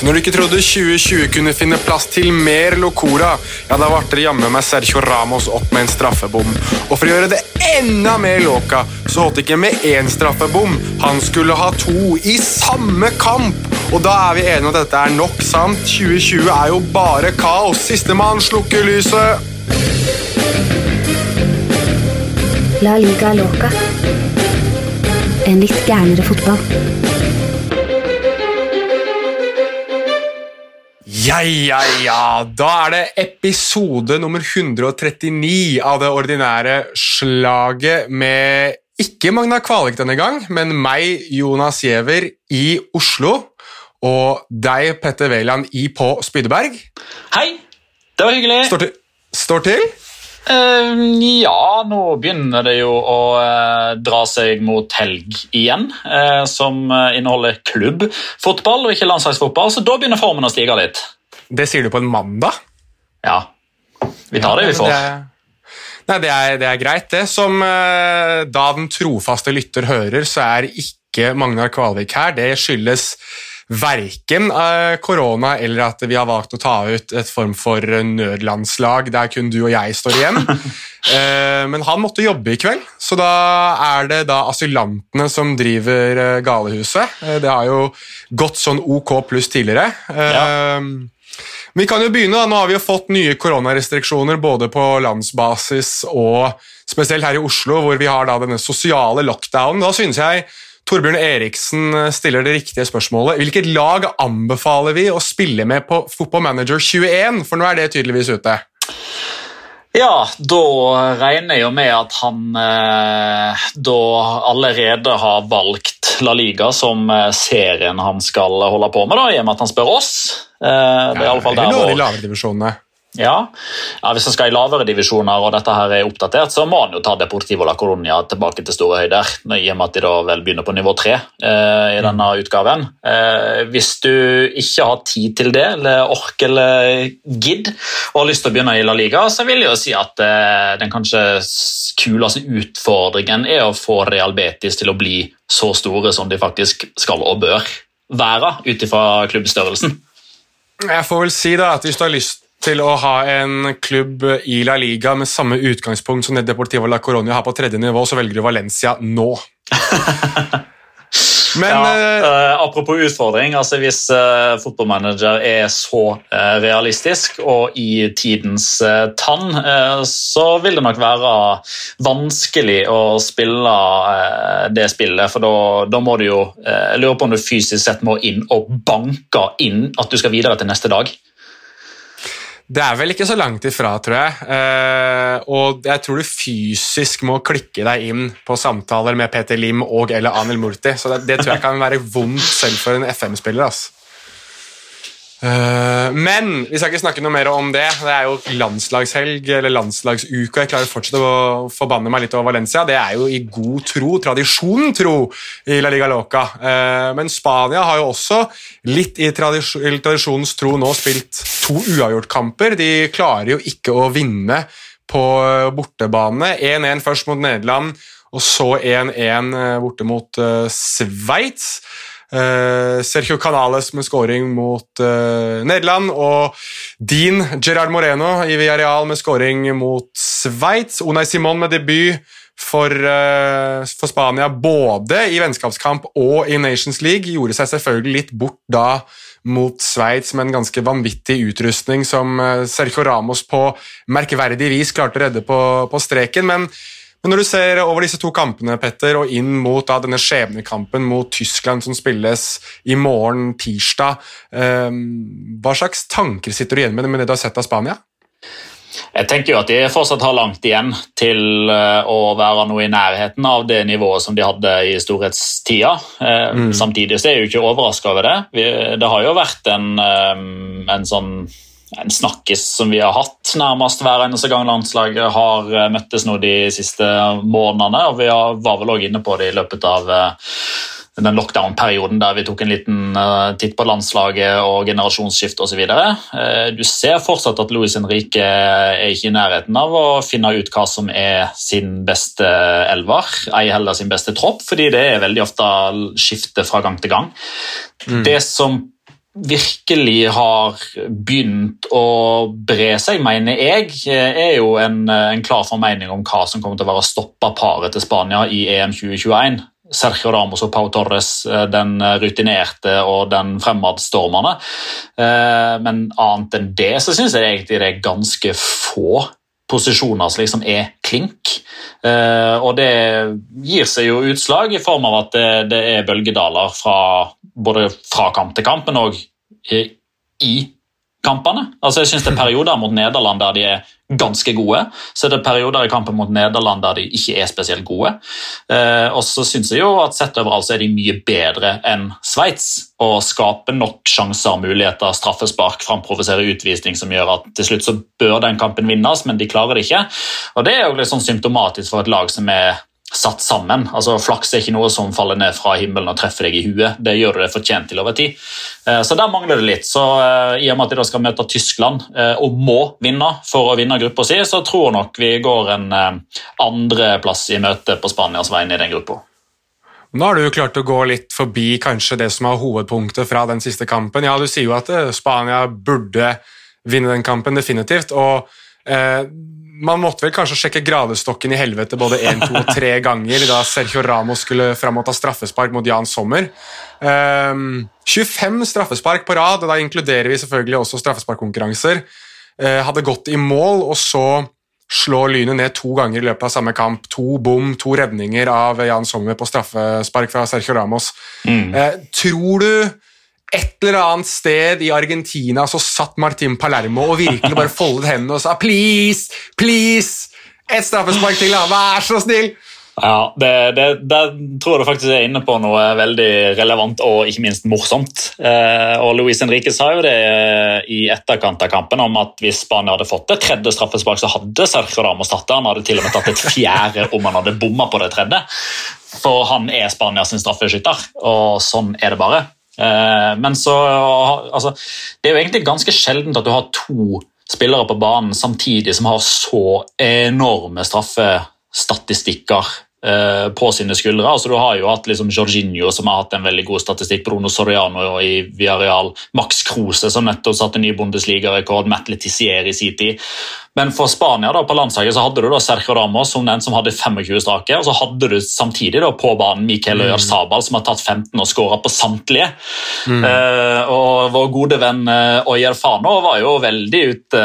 Når du ikke trodde 2020 kunne finne plass til mer Locora, ja, da varte det jammen meg Sergio Ramos opp med en straffebom. Og for å gjøre det enda mer Loca, så holdt det ikke med én straffebom. Han skulle ha to i samme kamp! Og da er vi enige om at dette er nok sant. 2020 er jo bare kaos. Sistemann slukker lyset. La liga loca. En litt gærnere fotball. Ja, ja, ja. Da er det episode nummer 139 av det ordinære slaget med ikke Magna Kvalik denne gang, men meg, Jonas Giæver, i Oslo. Og deg, Petter Wæland, i på Spydeberg. Hei! Det var hyggelig. Står til? Står til? Eh, ja, nå begynner det jo å eh, dra seg mot helg igjen, eh, som eh, inneholder klubbfotball og ikke landslagsfotball, så da begynner formen å stige litt. Det sier du på en mandag? Ja, vi tar det vi får. Det nei, det er, det er greit, det. Som da den trofaste lytter hører, så er ikke Magnar Kvalvik her. Det skyldes verken eh, korona eller at vi har valgt å ta ut et form for nødlandslag der kun du og jeg står igjen. Eh, Men han måtte jobbe i kveld, så da er det da asylantene som driver eh, galehuset. Eh, Det har jo gått sånn ok pluss tidligere. ja vi kan jo begynne, da. Nå har vi jo fått nye koronarestriksjoner både på landsbasis og spesielt her i Oslo, hvor vi har da denne sosiale lockdownen. Da synes jeg Torbjørn Eriksen stiller det riktige spørsmålet. Hvilket lag anbefaler vi å spille med på Football Manager 21? For nå er det tydeligvis ute. Ja, da regner jeg jo med at han eh, da allerede har valgt La Liga som eh, serien han skal holde på med, da, i og med at han spør oss. Eh, det er i alle fall der Eller Ja. ja, Hvis han skal i lavere divisjoner, og dette her er oppdatert, så må han jo ta Deportivo la Coronia tilbake til store høyder. I og med at de da vel begynner på nivå tre eh, i denne utgaven. Eh, hvis du ikke har tid til det, eller ork eller gidd, og har lyst til å begynne i La Liga, så vil jeg jo si at eh, den kanskje kuleste utfordringen er å få Real Betis til å bli så store som de faktisk skal og bør være, ut ifra klubbstørrelsen. Jeg får vel si da at hvis du har lyst til å ha en klubb i La Liga med samme utgangspunkt som Deportivo la Coronia har på tredje nivå, så velger du Valencia nå. Men ja, eh, apropos utfordring, altså hvis uh, fotballmanager er så uh, realistisk og i tidens tann, så vil det nok være vanskelig å spille det spillet. For da, da må du jo lurer på om du fysisk sett må inn og banke inn at du skal videre til neste dag. Det er vel ikke så langt ifra, tror jeg. Eh, og jeg tror du fysisk må klikke deg inn på samtaler med Peter Lim og eller Anil Murti. Så det, det tror jeg kan være vondt selv for en FM-spiller. ass. Eh, men vi skal ikke snakke noe mer om det. Det er jo landslagshelg eller landslagsuke. Jeg klarer fortsatt å forbanne meg litt over Valencia. Det er jo i god tro, tradisjon tro, i La Liga Loca. Eh, Men Spania har jo også litt i tradisjonens tro nå spilt to uavgjortkamper. De klarer jo ikke å vinne på bortebane. 1-1 først mot Nederland, og så 1-1 borte mot Sveits. Eh, Sergio Canales med scoring mot eh, Nederland, og Dean Gerard Moreno i Villarreal med scoring mot Sveits. Unai Simon med debut for, eh, for Spania både i vennskapskamp og i Nations League. Gjorde seg selvfølgelig litt bort da mot Sveits med en ganske vanvittig utrustning som Sergio Ramos på merkverdig vis klarte å redde på, på streken. men men når du ser over disse to kampene Petter, og inn mot da, denne skjebnekampen mot Tyskland som spilles i morgen, tirsdag, eh, hva slags tanker sitter du igjen med med det du har sett av Spania? Jeg tenker jo at de fortsatt har langt igjen til eh, å være noe i nærheten av det nivået som de hadde i storhetstida. Mm. Samtidig så er jeg jo ikke overraska over det. Det har jo vært en, eh, en sånn en snakkis som vi har hatt nærmest hver eneste gang landslaget har eh, møttes nå de siste månedene. og Vi var vel også inne på det i løpet av eh, den lockdown-perioden der vi tok en liten eh, titt på landslaget og generasjonsskifte osv. Du ser fortsatt at Luis Henrique er ikke i nærheten av å finne ut hva som er sin beste elver, ei heller sin beste tropp, fordi det er veldig ofte skifte fra gang til gang. Det som virkelig har begynt å bre seg, mener jeg, er jo en, en klar formening om hva som kommer til å være stoppa paret til Spania i EM 2021. Sergio Ramos og Pau Torres, eh, den rutinerte og den fremadstormende. Eh, men annet enn det så syns jeg egentlig det er ganske få posisjoner som liksom er klink. Eh, og det gir seg jo utslag i form av at det, det er bølgedaler fra, både fra kamp til kamp, men òg i kampene. Altså jeg synes Det er perioder mot Nederland der de er ganske gode. Så er det perioder i kampen mot Nederland der de ikke er spesielt gode. Eh, og så synes jeg jo at sett overalt så er de mye bedre enn Sveits og skaper nok sjanser, muligheter, straffespark, framprovoserer utvisning som gjør at til slutt så bør den kampen vinnes, men de klarer det ikke. Og Det er jo litt sånn symptomatisk for et lag som er satt sammen. Altså, Flaks er ikke noe som faller ned fra himmelen og treffer deg i huet. Det gjør du det fortjent til over tid. Eh, så der mangler det litt. Så eh, I og med at de da skal møte Tyskland eh, og må vinne for å vinne gruppa si, så tror jeg nok vi går en andreplass i møte på Spanias vegne i den gruppa. Nå har du jo klart å gå litt forbi kanskje det som er hovedpunktet fra den siste kampen. Ja, Du sier jo at Spania burde vinne den kampen, definitivt. og eh, man måtte vel kanskje sjekke gradestokken i helvete både én, to og tre ganger da Sergio Ramos skulle fram og ta straffespark mot Jan Sommer. Um, 25 straffespark på rad, og da inkluderer vi selvfølgelig også straffesparkkonkurranser. Uh, hadde gått i mål, og så slår Lynet ned to ganger i løpet av samme kamp. To bom, to redninger av Jan Sommer på straffespark fra Sergio Ramos. Mm. Uh, tror du et eller annet sted i Argentina så satt Martin Palermo og virkelig bare foldet hendene og sa 'please, please', et straffespark til, da, vær så snill! Ja, det, det, Der tror jeg du faktisk er inne på noe veldig relevant og ikke minst morsomt. Eh, og Luis Henrique sa jo det i etterkant av kampen om at hvis Spania hadde fått det tredje straffespark, så hadde Sergio Ramos tatt det. Han hadde til og med tatt et fjerde om han hadde bomma på det tredje. For han er Spanias straffeskytter, og sånn er det bare. Eh, men så altså, Det er jo egentlig ganske sjeldent at du har to spillere på banen samtidig som har så enorme straffestatistikker på sine skuldre. Altså, du har jo hatt liksom Jorginho, som har hatt en veldig god statistikk, Bruno Soriano i Villarreal, Max Kruse, som nettopp satte ny Bundesliga-rekord, Matt Letizier i sin tid. Men for Spania da, på landslaget så hadde du da Sergio Ramos som den som hadde 25 strake, og så hadde du samtidig da på banen Mikael Øyer mm. Sabal, som har tatt 15 og skåra på samtlige. Mm. Uh, og Vår gode venn uh, Oyer Fano var jo veldig ute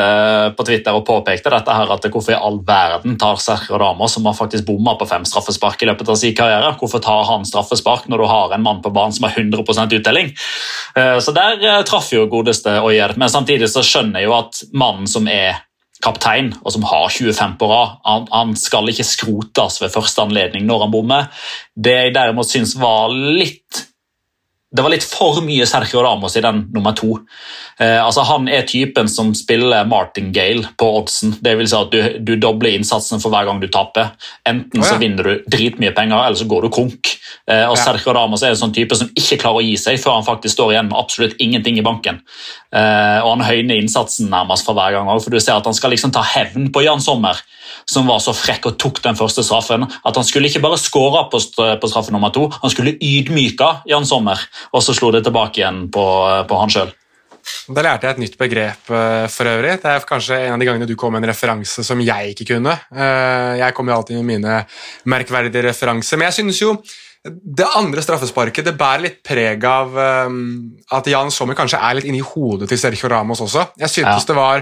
på Twitter og påpekte dette her, at hvorfor i all verden tar Sergio Ramos, som har faktisk bomma på fem straffer, straffespark i løpet av sin karriere. Hvorfor tar han straffespark når du har en mann på banen som har 100 uttelling? Eh, så der eh, traff jo godeste Oyer, men samtidig så skjønner jeg jo at mannen som er kaptein, og som har 25 på rad, han, han skal ikke skrotes ved første anledning når han bommer. Det jeg derimot syns var litt det var litt for mye Sergio Ramos i den nummer to. Eh, altså Han er typen som spiller martingale på oddsen. Det vil si at du, du dobler innsatsen for hver gang du taper. Enten oh, ja. så vinner du dritmye penger, eller så går du konk. Eh, og ja. Sergio Ramos er en sånn type som ikke klarer å gi seg før han faktisk står igjen med absolutt ingenting i banken. Eh, og Han høyner innsatsen nærmest for hver gang, for du ser at han skal liksom ta hevn på Jan Sommer, som var så frekk og tok den første straffen. At han skulle ikke bare skåre på, på straffe nummer to, han skulle ydmyke Jan Sommer, og så slo det tilbake igjen på, på han sjøl. Da lærte jeg et nytt begrep uh, for øvrig. Det er kanskje en av de gangene du kom med en referanse som jeg ikke kunne. Uh, jeg kommer alltid med mine merkverdige referanser, men jeg synes jo det andre straffesparket det bærer litt preg av um, at Jan Sommer kanskje er litt inni hodet til Sergio Ramos også. Jeg syntes ja. det var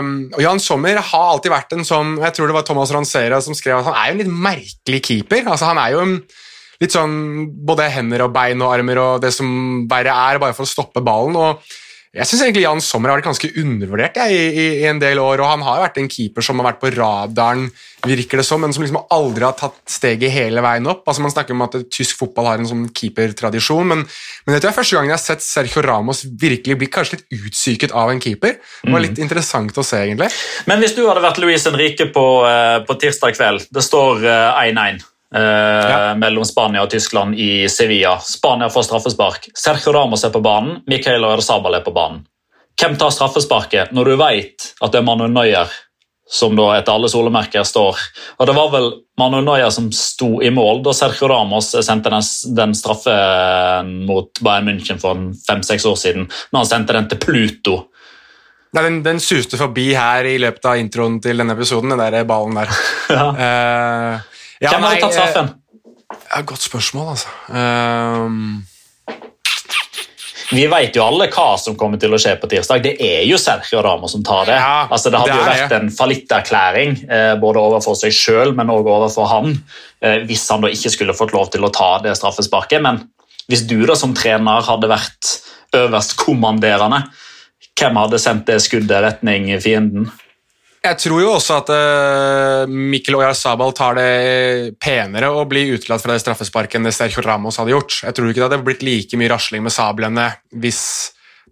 um, og Jan Sommer har alltid vært en sånn Jeg tror det var Thomas Ransera som skrev at han er jo en litt merkelig keeper. Altså Han er jo en litt sånn både hender og bein og armer og det som verre er, bare for å stoppe ballen. og jeg syns Jan Sommer har vært ganske undervurdert jeg, i, i, en del år. og Han har vært en keeper som har vært på radaren, virker det som, men som liksom aldri har tatt steget hele veien opp. Altså Man snakker om at tysk fotball har en sånn keepertradisjon, men, men dette er første gangen jeg har sett Sergio Ramos virkelig bli kanskje litt utsyket av en keeper. Det var litt mm. interessant å se, egentlig. Men hvis du hadde vært Luis Henrique på, eh, på tirsdag kveld, det står 1-1 eh, Eh, ja. mellom Spania og Tyskland i Sevilla. Spania får straffespark. Sergio Ramos er på banen, Michael Rezabal er på banen. Hvem tar straffesparket når du vet at det er Manuel Neuer som da etter alle solemerker står Og det var vel Manuel Neuer som sto i mål da Sergio Ramos sendte den, den straffen mot Bayern München for fem-seks år siden, når han sendte den til Pluto. Nei, den, den, suste forbi her i løpet av introen til denne episoden, den der ballen der. Ja. Uh, ja, Hvem hadde tatt straffen? Ja, godt spørsmål, altså. Um... vi vet jo alle hva som kommer til å skje på tirsdag. Det er jo Sergio Ramos som tar det. Ja, altså, det hadde det jo vært det. en fallitterklæring eh, både overfor seg sjøl og overfor han eh, hvis han da ikke skulle fått lov til å ta det straffesparket. Men hvis du da som trener hadde vært øverstkommanderende, hvem hadde sendt det skuddet retning fienden? Jeg tror jo også at uh, Mikkel Oyarzabal tar det penere å bli utelatt fra det straffesparket enn det Sergio Ramos hadde gjort. Jeg tror ikke det hadde blitt like mye rasling med sablene hvis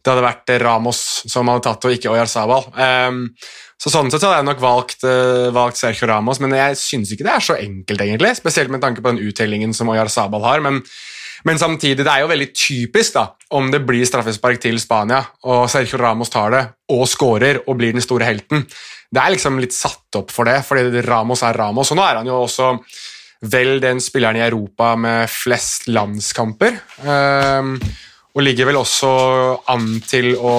det hadde vært Ramos som hadde tatt og ikke Oyarzabal. Um, så Sånn sett hadde jeg nok valgt, uh, valgt Sergio Ramos, men jeg syns ikke det er så enkelt, egentlig. Spesielt med tanke på den uttellingen som Oyarzabal har. men men samtidig, det er jo veldig typisk da, om det blir straffespark til Spania, og Sergio Ramos tar det og scorer og blir den store helten. Det er liksom litt satt opp for det, fordi Ramos er Ramos. Og nå er han jo også vel den spilleren i Europa med flest landskamper. Um, og ligger vel også an til å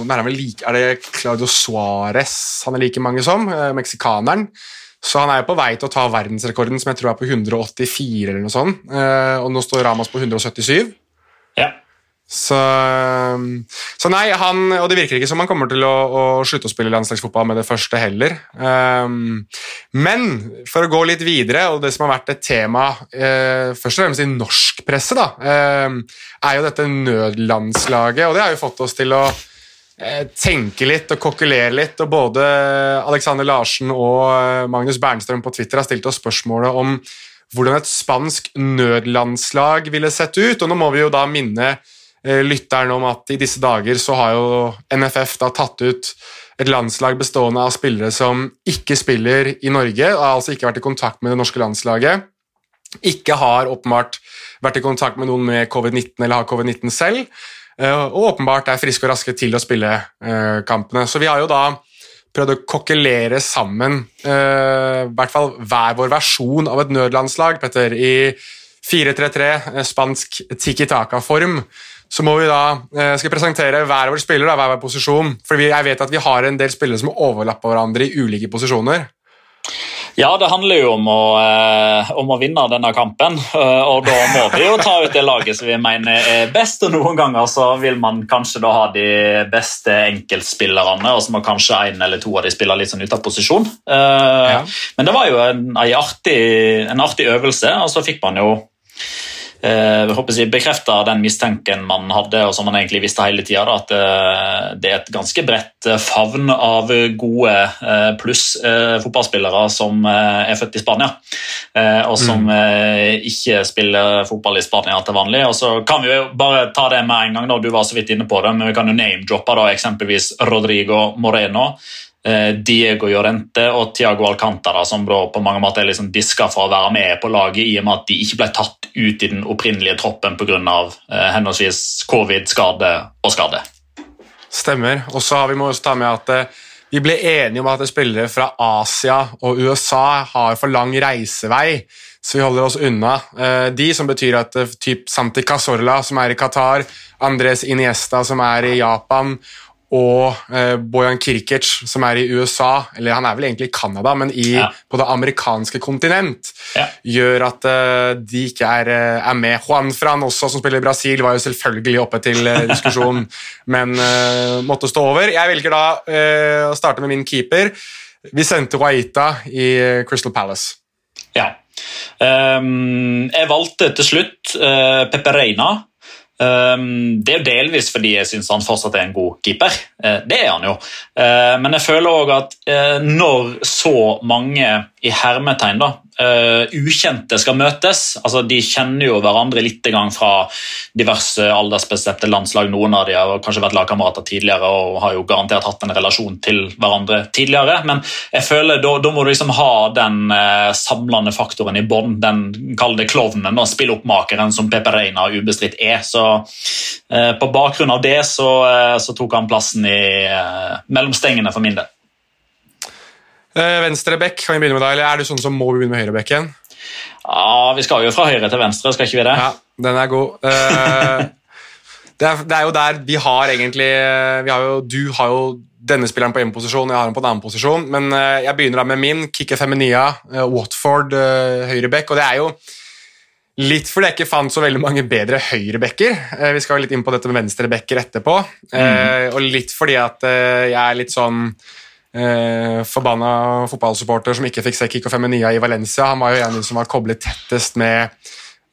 Er, like, er det Claudio Suárez han er like mange som? Eh, meksikaneren. Så han er jo på vei til å ta verdensrekorden, som jeg tror er på 184, eller noe sånt. Eh, og nå står Ramas på 177. Så, så, nei, han Og det virker ikke som han kommer til å, å slutte å spille landslagsfotball med det første heller. Um, men for å gå litt videre, og det som har vært et tema uh, først og fremst i norsk presse, da, uh, er jo dette nødlandslaget. Og det har jo fått oss til å uh, tenke litt og kokkelere litt. Og både Alexander Larsen og Magnus Bernstrøm på Twitter har stilt oss spørsmålet om hvordan et spansk nødlandslag ville sett ut. Og nå må vi jo da minne Eh, lytteren om at i disse dager så har jo NFF da tatt ut et landslag bestående av spillere som ikke spiller i Norge, og altså ikke vært i kontakt med det norske landslaget. Ikke har åpenbart vært i kontakt med noen med covid-19 eller har covid-19 selv, eh, og åpenbart er friske og raske til å spille eh, kampene. Så vi har jo da prøvd å kokkelere sammen i hvert fall hver vår versjon av et nødlandslag, Petter, i 4-3-3, spansk tiki taka-form så må vi da eh, skal presentere hver vår spiller, da, hver vår posisjon. For jeg vet at vi har en del spillere som overlapper hverandre i ulike posisjoner. Ja, det handler jo om å, eh, om å, vinne denne kampen. Eh, og da må vi jo ta ut det laget som vi mener er best. Og noen ganger så vil man kanskje da ha de beste enkeltspillerne, og så må kanskje en eller to av de spille litt sånn ut av posisjon. Ja. Men det var jo en, en, artig, en artig øvelse, og så fikk man jo eh, jeg bekrefter den mistenken man hadde, og som man egentlig visste hele tida, at eh, det er et ganske bredt eh, favn av gode eh, pluss fotballspillere som er født i Spania, og som mm. ikke spiller fotball i Spania til vanlig. Og så kan vi jo bare ta det med en gang, da. du var så vidt inne på det, men vi kan jo name-droppe eksempelvis Rodrigo Moreno. Eh, Diego Llorente og Tiago Alcantara, som på mange måter er liksom diska for å være med på laget, i og med at de ikke ble tatt ut i den opprinnelige troppen pga. Eh, henholdsvis covid, skade og skade. Stemmer. Og så har vi må også ta med at eh, vi ble enige om at spillere fra Asia og USA har for lang reisevei, så vi holder oss unna eh, de, som betyr at typ Santi Cazorla, som er i Qatar, Andres Iniesta, som er i Japan, og eh, Bojan Kirkic, som er i USA, eller han er vel egentlig i Canada, men i, ja. på det amerikanske kontinent, ja. gjør at eh, de ikke er, eh, er, med. Juan Fran også, som spiller i Brasil, var jo selvfølgelig oppe til eh, diskusjon, men eh, måtte stå over. Jeg velger da eh, å starte med min keeper. Vi sendte Waita i Crystal Palace. Ja. Um, jeg valgte til slutt uh, Pepereina Ehm, det er jo delvis fordi jeg syns han fortsatt er en god keeper. Eh, det er han jo. Eh, men jeg føler òg at eh, når så mange i hermetegn da, uh, ukjente skal møtes. Altså, de kjenner jo hverandre litt fra diverse aldersbestemte landslag. Noen av de har kanskje vært lagkamerater tidligere og har jo garantert hatt en relasjon til hverandre tidligere. Men jeg føler da, da må du liksom ha den uh, samlende faktoren i bånn. Den kall det klovnen, og spilloppmakeren som Pepe Reina ubestridt er. Så uh, på bakgrunn av det så, så, tok han plassen i mellomstengene for min del. Uh, venstre bekk, kan vi begynne med deg, eller er du sånn som må begynne med høyrebekken? Ja, Vi skal jo fra høyre til venstre, skal ikke vi det? Ja, den er god. Uh, det, er, det, er, jo der vi har egentlig vi har jo, Du har jo denne spilleren på én posisjon, jeg har den på en annen posisjon, men jeg begynner da med min. Kikki Feminia, Watford, høyrebekk, og det er jo Litt fordi jeg ikke fant så veldig mange bedre høyrebacker. Eh, vi skal jo litt inn på dette med venstrebacker etterpå. Mm. Og litt fordi at eh, jeg er litt sånn eh, forbanna fotballsupporter som ikke fikk se Kiko Feminia i Valencia. Han var jo en som var koblet tettest med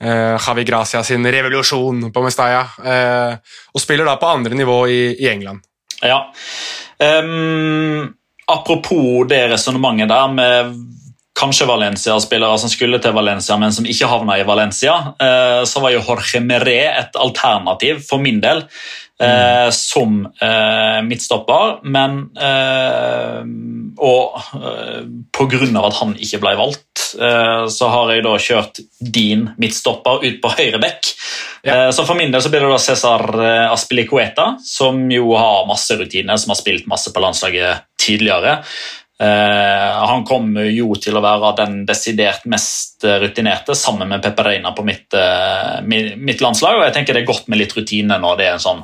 eh, Javi Gracia sin revolusjon på Mestalla. Eh, og spiller da på andre nivå i, i England. Ja. Um, apropos det resonnementet der med kanskje Valencia-spillere som skulle til Valencia, men som ikke havna i Valencia, eh, så var jo Jorge Meré et alternativ for min del mm. som eh, midtstopper. Men Og på grunn av at han ikke ble valgt, så har jeg da kjørt din midtstopper ut på høyre bekk. Ja. Så for min del så blir det da Cæsar Aspilicueta, som jo har masse rutiner, som har spilt masse på landslaget tidligere. Uh, han kommer jo til å være den desidert mest rutinerte, sammen med Pepperina på mitt, uh, mitt, landslag. og jeg tenker Det er godt med litt rutine når det er en sånn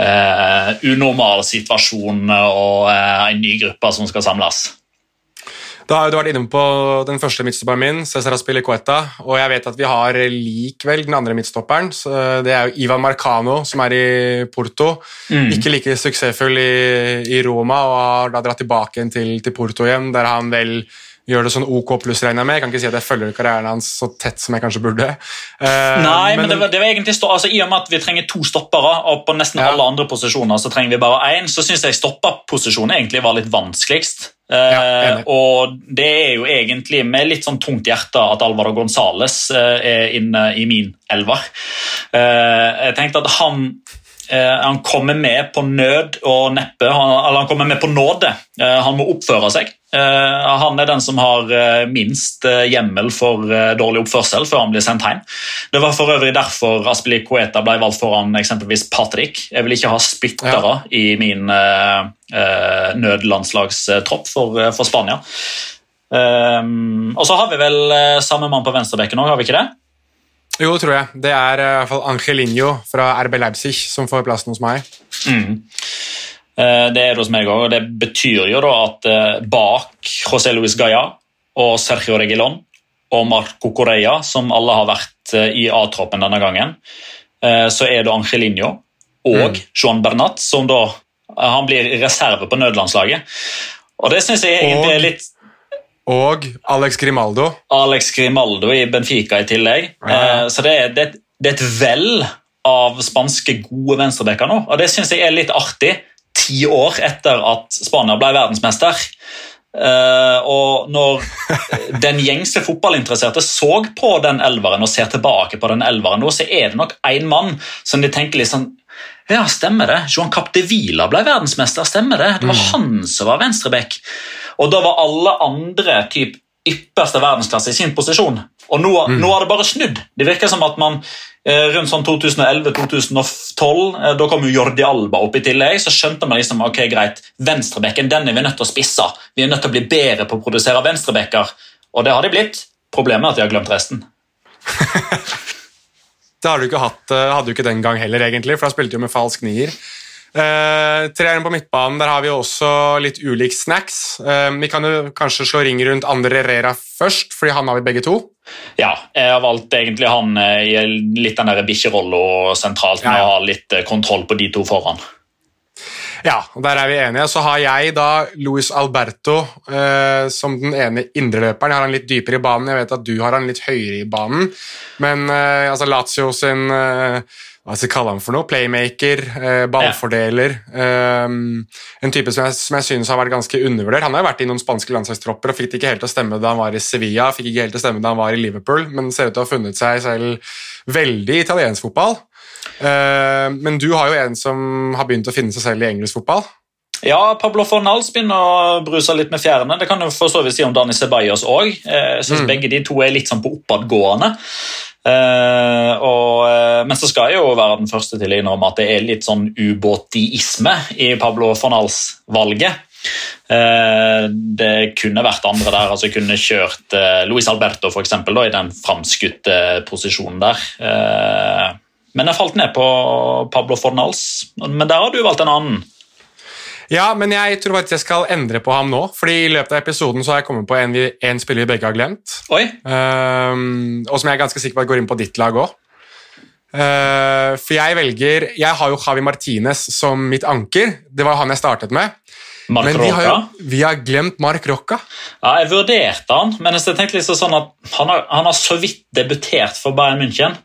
uh, unormal situasjon og en ny gruppe som skal samles. Da har du vært inne på den første midtstopperen min, Cesar Aspilicueta, og jeg vet at vi har likevel den andre midtstopperen. det er jo Ivan Marcano, som er i Porto. Mm. Ikke like suksessfull i, i, Roma og har da dratt tilbake til, til Porto igjen, der han vel gjør det sånn OK pluss, regner jeg med. Jeg kan ikke si at jeg følger karrieren hans så tett som jeg kanskje burde. Uh, Nei, men, men det, var, det var, egentlig stå, altså, I og med at vi trenger to stoppere, og på nesten ja. alle andre posisjoner så trenger vi bare én, så syns jeg stopperposisjonen egentlig var litt vanskeligst. Uh, og det er jo egentlig med litt sånn tungt hjerte at Alvaro Gonzales uh, er inne i min elver. jeg tenkte at han han kommer med på nød og neppe, eller han kommer med på nåde. han må oppføre seg. Eh, han er den som har eh, minst eh, hjemmel for dårlig oppførsel før han blir sendt hjem. Det var for øvrig derfor Aspili Coeta ble valgt foran eksempelvis Patrick. Jeg vil ikke ha spyttere ja. i min nødlandslagstropp for, for, Spania. Og så har vi vel samme mann på venstrebekken òg, har vi ikke det? Jo, tror jeg. Det er i hvert fall Angelinho fra RB Leipzig som får plassen hos meg. Mm. Eh, det er det hos meg òg, og det betyr jo da at eh, bak José Luis Gaya og Sergio Regilon og Marco Correa, som alle har vært eh, i A-troppen denne gangen, så er det Angelinho og mm. Joan Bernat, som da han blir reserve på nødlandslaget. Og det syns jeg egentlig er litt Og Alex Grimaldo. Alex Grimaldo i Benfica i tillegg. Ja. Så det er, det, det er et vell av spanske gode venstrebacker nå, og det syns jeg er litt artig ti år etter at Spania ble verdensmester. Uh, og når den gjengse fotballinteresserte så på den elveren og ser tilbake på den elveren nå, så er det nok én mann som de tenker litt sånn Ja, stemmer det. Johan Capdevila ble verdensmester. Stemmer det. Det var mm. han som var venstreback. Og da var alle andre typ ypperste verdensklasse i sin posisjon. Og nå, mm. nå har det bare snudd. Det virker som at man Eh, rundt sånn 2011-2012, eh, da kom jo Jordi Alba opp i tillegg, så skjønte man liksom, ok, greit, venstrebekken den er vi nødt til å spisse. Vi er nødt til å bli bedre på å produsere venstrebekker, og det har de blitt. Problemet er at de har glemt resten. det har du ikke hatt, eh, hadde du ikke den gang heller, egentlig, for da spilte du med falsk nier. Uh, treeren på midtbanen, der har vi også litt ulik snacks. Uh, vi kan jo kanskje slå ring rundt Andre Rera først, fordi han har vi begge to. Ja, jeg har valgt egentlig han eh, i litt den bikkjerolla sentralt, med ja. å ha litt kontroll på de to foran. Ja, der er vi enige. Så har jeg da Luis Alberto eh, som den ene indreløperen. Jeg har han litt dypere i banen. Jeg vet at du har han litt høyere i banen. Men eh, altså Lazio sin eh, hva skal jeg kalle ham for noe? Playmaker, eh, ballfordeler. Ja. Um, en type som jeg, som jeg synes har vært ganske undervurdert. Han har jo vært i noen spanske landslagstropper og fikk det ikke helt til å stemme da han var i Sevilla, fikk ikke helt til å stemme da han var i Liverpool, men ser ut til å ha funnet seg selv veldig i italiensk fotball. Uh, men du har jo en som har begynt å finne seg selv i engelsk fotball. Ja, Pablo Fornals begynner å bruse litt med fjærene. Det kan du for så vidt si om Dani Ceballos òg. Eh, jeg synes mm. begge de to er litt sånn på oppadgående. Uh, og, uh, men så skal jeg jo være den første til å innrømme at det er litt sånn ubåtiisme i Pablo Fornals-valget. Uh, det kunne vært andre der. altså Kunne kjørt eh, Luis Alberto for eksempel, da, i den framskutte posisjonen der. Eh, men jeg falt ned på Pablo Fornals. Men der har du valgt en annen. Ja, men jeg tror faktisk jeg skal endre på ham nå. fordi i løpet av episoden så har jeg kommet på en, en spiller vi begge har glemt. Oi, Um, og som jeg er ganske sikker på at går inn på ditt lag òg. for jeg velger Jeg har jo Javi Martinez som mitt anker. Det var han jeg startet med. Mark Men vi har, jo, vi har glemt Mark Rocca. Ja, jeg vurderte han, men jeg tenkte liksom sånn at han har, han har så vidt debutert for Bayern München.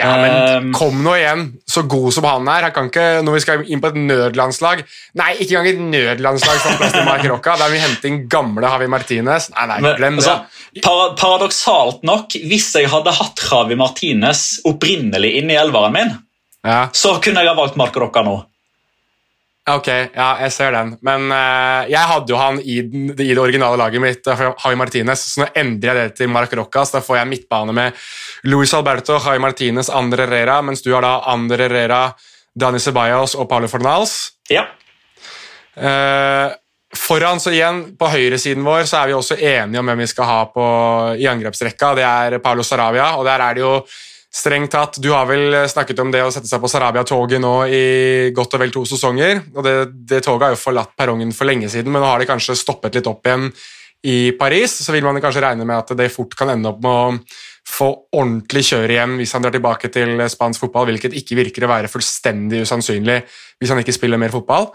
Ja, men Ehm. Kom nå igjen, så god som han er. Han kan ikke, Når vi skal inn på et nødlandslag Nei, ikke engang et nødlandslag som plass til Mark Rocca. Der vi hente inn gamle Javi Martinez. Nei, nei, glem det. altså, para, paradoksalt nok, hvis jeg hadde hatt Javi Martinez opprinnelig inne i elveren min, Ja, så kunne jeg ha valgt Mark Rocca nå. Ok, ja, jeg ser den. Men uh, jeg hadde jo han i, den, i det originale laget mitt, eh, Javi Martinez, så nå endrer jeg det til Mark Roccas da får jeg midtbane med Luis Alberto, Javi Martinez, Andre Herrera, mens du har da Andre Herrera, Dani Ceballos og Paulo Fornals. Ja. Uh, foran så igjen, På høyresiden vår så er vi også enige om hvem vi skal ha på, i angrepsrekka. Det er Paulo Saravia, og der er det jo strengt tatt Du har vel snakket om det å sette seg på Sarabia-toget nå i godt og vel to sesonger. og Det, det toget har jo forlatt perrongen for lenge siden, men nå har det kanskje stoppet litt opp igjen i Paris. Så vil man kanskje regne med at det fort kan ende opp med å få ordentlig kjør igjen hvis han drar tilbake til spansk fotball, hvilket ikke virker å være fullstendig usannsynlig hvis han ikke spiller mer fotball.